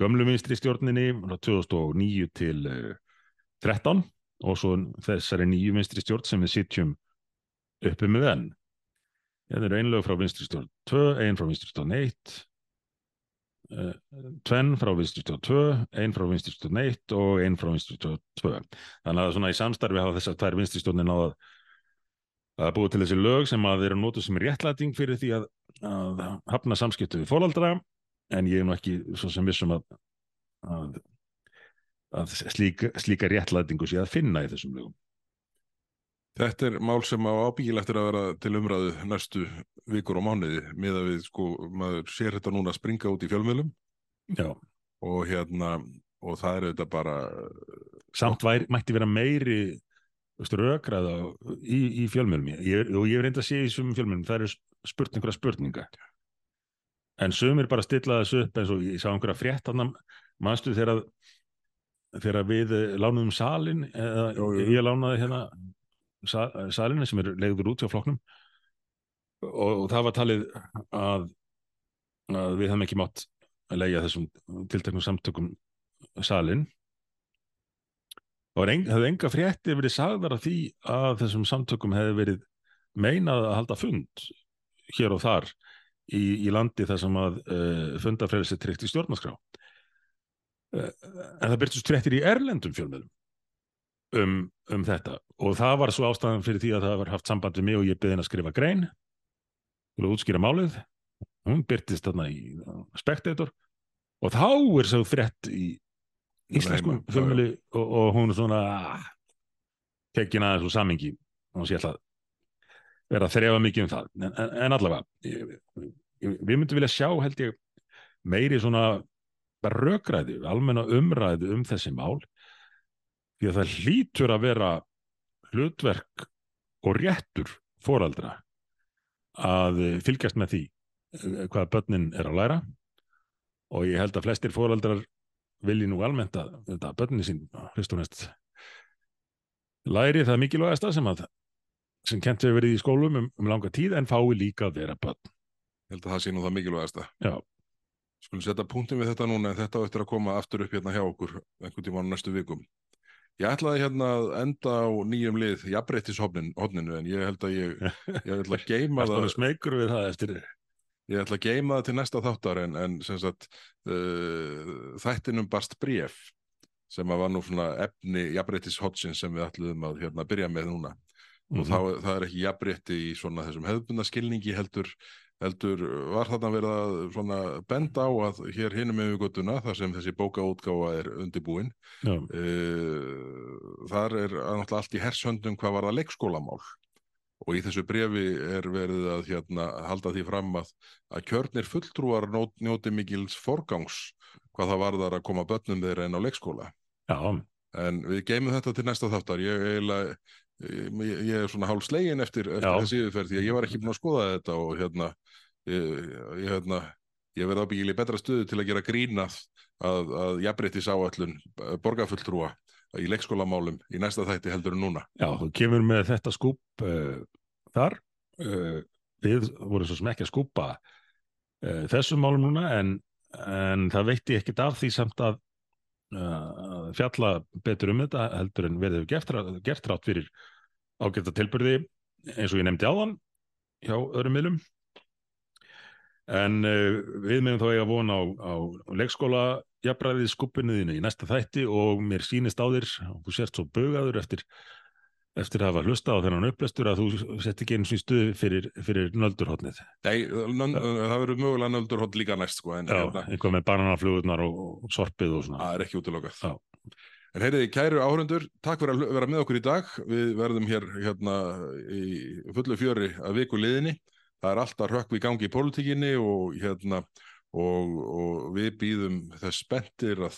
Gömlu vinstri stjórninni frá 2009 til uh, eh, 13 og svo þessari nýju vinstri stjórn sem við sitjum uppi með enn. Það eru einlega frá vinstri stjórn 2, einn frá vinstri stjórn 1, uh, tvenn frá vinstri stjórn 2, einn frá vinstri stjórn 1 og einn frá vinstri stjórn 2. Þannig að svona í samstarfi hafa þessar tvær vinstri stjórnir náða að búið til þessi lög sem að þeirra nótu sem er réttlæting fyrir því að, að hafna samskiptu við fólaldra en ég er nú ekki svo sem vissum að, að, að slíka, slíka réttlætingu sé að finna í þessum lögum. Þetta er mál sem á ábyggilegt er að vera til umræðu næstu vikur og mánuði með að við sko, maður sér þetta núna springa út í fjölmjölum og hérna og það er auðvitað bara samt væri, mætti vera meiri rökraða í, í fjölmjölum ég, og ég er reynda að sé í sumum fjölmjölum það eru spurt einhverja spurninga. En sumir bara stilla þessu upp eins og ég sá einhverja frétt mannstu þegar þegar við lánaðum salin eða jú. ég lánaði hérna sa, salinu sem er leiður út hjá flokknum. Og, og það var talið að, að við hefum ekki mátt að leigja þessum tilteknum samtökum salin og það hefði enga frétti verið sagðar af því að þessum samtökum hefði verið meinað að halda fund hér og þar í, í landi þar sem að uh, fundafrelsi tryggt í stjórnarskrá. Uh, en það byrtist fréttir í erlendum fjölmiðlum um, um þetta. Og það var svo ástæðan fyrir því að það var haft samband við mig og ég beðin að skrifa grein til að útskýra málið. Hún byrtist þarna í Spectator. Og þá er svo frétt í íslensku fjölmiðli og, og hún er svona tekin aðeins úr samingi og sé alltaf vera að þrefa mikið um það. En, en, en allavega við myndum vilja sjá held ég meiri svona rökræði, almenna umræði um þessi mál. Því að það hlýtur að vera hlutverk og réttur fóraldra að fylgjast með því eh, hvað börnin er að læra. Og ég held að flestir fóraldrar vilji nú almennt að þetta börnin sín fyrst og næst læri það mikilvægasta sem að sem kent hefur verið í skólum um, um langa tíð en fái líka að vera börn. Ég held að það sé nú það mikilvægasta. Já. skulum setja punktum við þetta núna en þetta á eftir að koma aftur upp hérna hjá okkur einhvern tíma á næstu vikum. Ég ætlaði hérna að enda á nýjum lið jafnbreytis hodninu en ég held að ég, [LAUGHS] ég ætla að geima Varstu það alveg smeykur við það eftir ég ætla að geima það til næsta þáttar en, en sagt uh, þættinum barst bréf sem var nú svona efni jafnbreytis hodsins sem við ætluðum að hérna, byrja með núna. Og Mhm. þá, það er ekki jafnrétti í svona þessum hefðbunda skilningi heldur, heldur var þarna verið að svona benda á að hér hinum með göttuna þar sem þessi bókaútgáfa er undibúin Já, uh, þar er náttúrulega allt í hershöndum hvað var það leikskólamál og í þessu brefi er verið að hérna, halda því fram að, að kjörnir fulltrúar njóti mikils forgangs hvað það varðar að koma börnum þeirra inn á leikskóla. Já, En við geymum þetta til næsta þáttar. Ég, eiginlega, ég, ég er svona hálf slegin eftir, eftir þessi yfirferð því að ég var ekki búin að skoða þetta og hérna, ég, ég, hérna, ég verði ábyggilega í betra stöðu til að gera grínað að, að jafnbreytis áallun borgarfulltrúa í leikskólamálum í næsta þætti heldur en núna. já, þú kemur með þetta skúp uh, þar uh, við vorum svo sem ekki að skúpa uh, þessum málum núna en, en það veitti ekkit af því samt að fjalla betur um þetta heldur en verðið rá- gert rátt fyrir ágæta tilbyrði eins og ég nefndi áðan hjá öðrum miðlum en uh, við meðum þá eiga von á, á leikskóla jafnræðið skuppinuðinu í næsta þætti og mér sýnist á þér og þú sért svo bugaður eftir eftir að hafa hlusta á þennan upplestur að þú sett ekki eins og í stuði fyrir, fyrir nöldurhóttnið. Nei, það verður mögulega nöldurhótt líka næst sko, en Já, hérna, eitthvað með bananaflugurnar og, og sorpið og svona. það er ekki útilokað. Já. En heyriði, kæru áhörundur, takk fyrir að vera með okkur í dag. Við verðum hér hérna í fullu fjöri að viku liðinni. Það er alltaf rökkvi í gangi í pólitíkinni og hérna og, og við býðum þess spenntir að,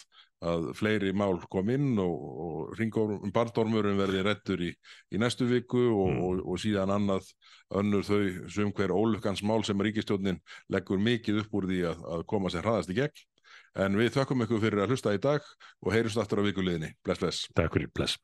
að fleiri mál kom inn og, og ringorm, barndormurum verði rettur í, í næstu viku og, Mm. og, og síðan annað önnur þau sem hver ólukans mál sem ríkistjórnin leggur mikið upp úr því að, að koma sér hraðast í gegn. En við þökkum ykkur fyrir að hlusta í dag og heyrjumst aftur á vikuliðinni. Bless, bless. Takk fyrir, bless.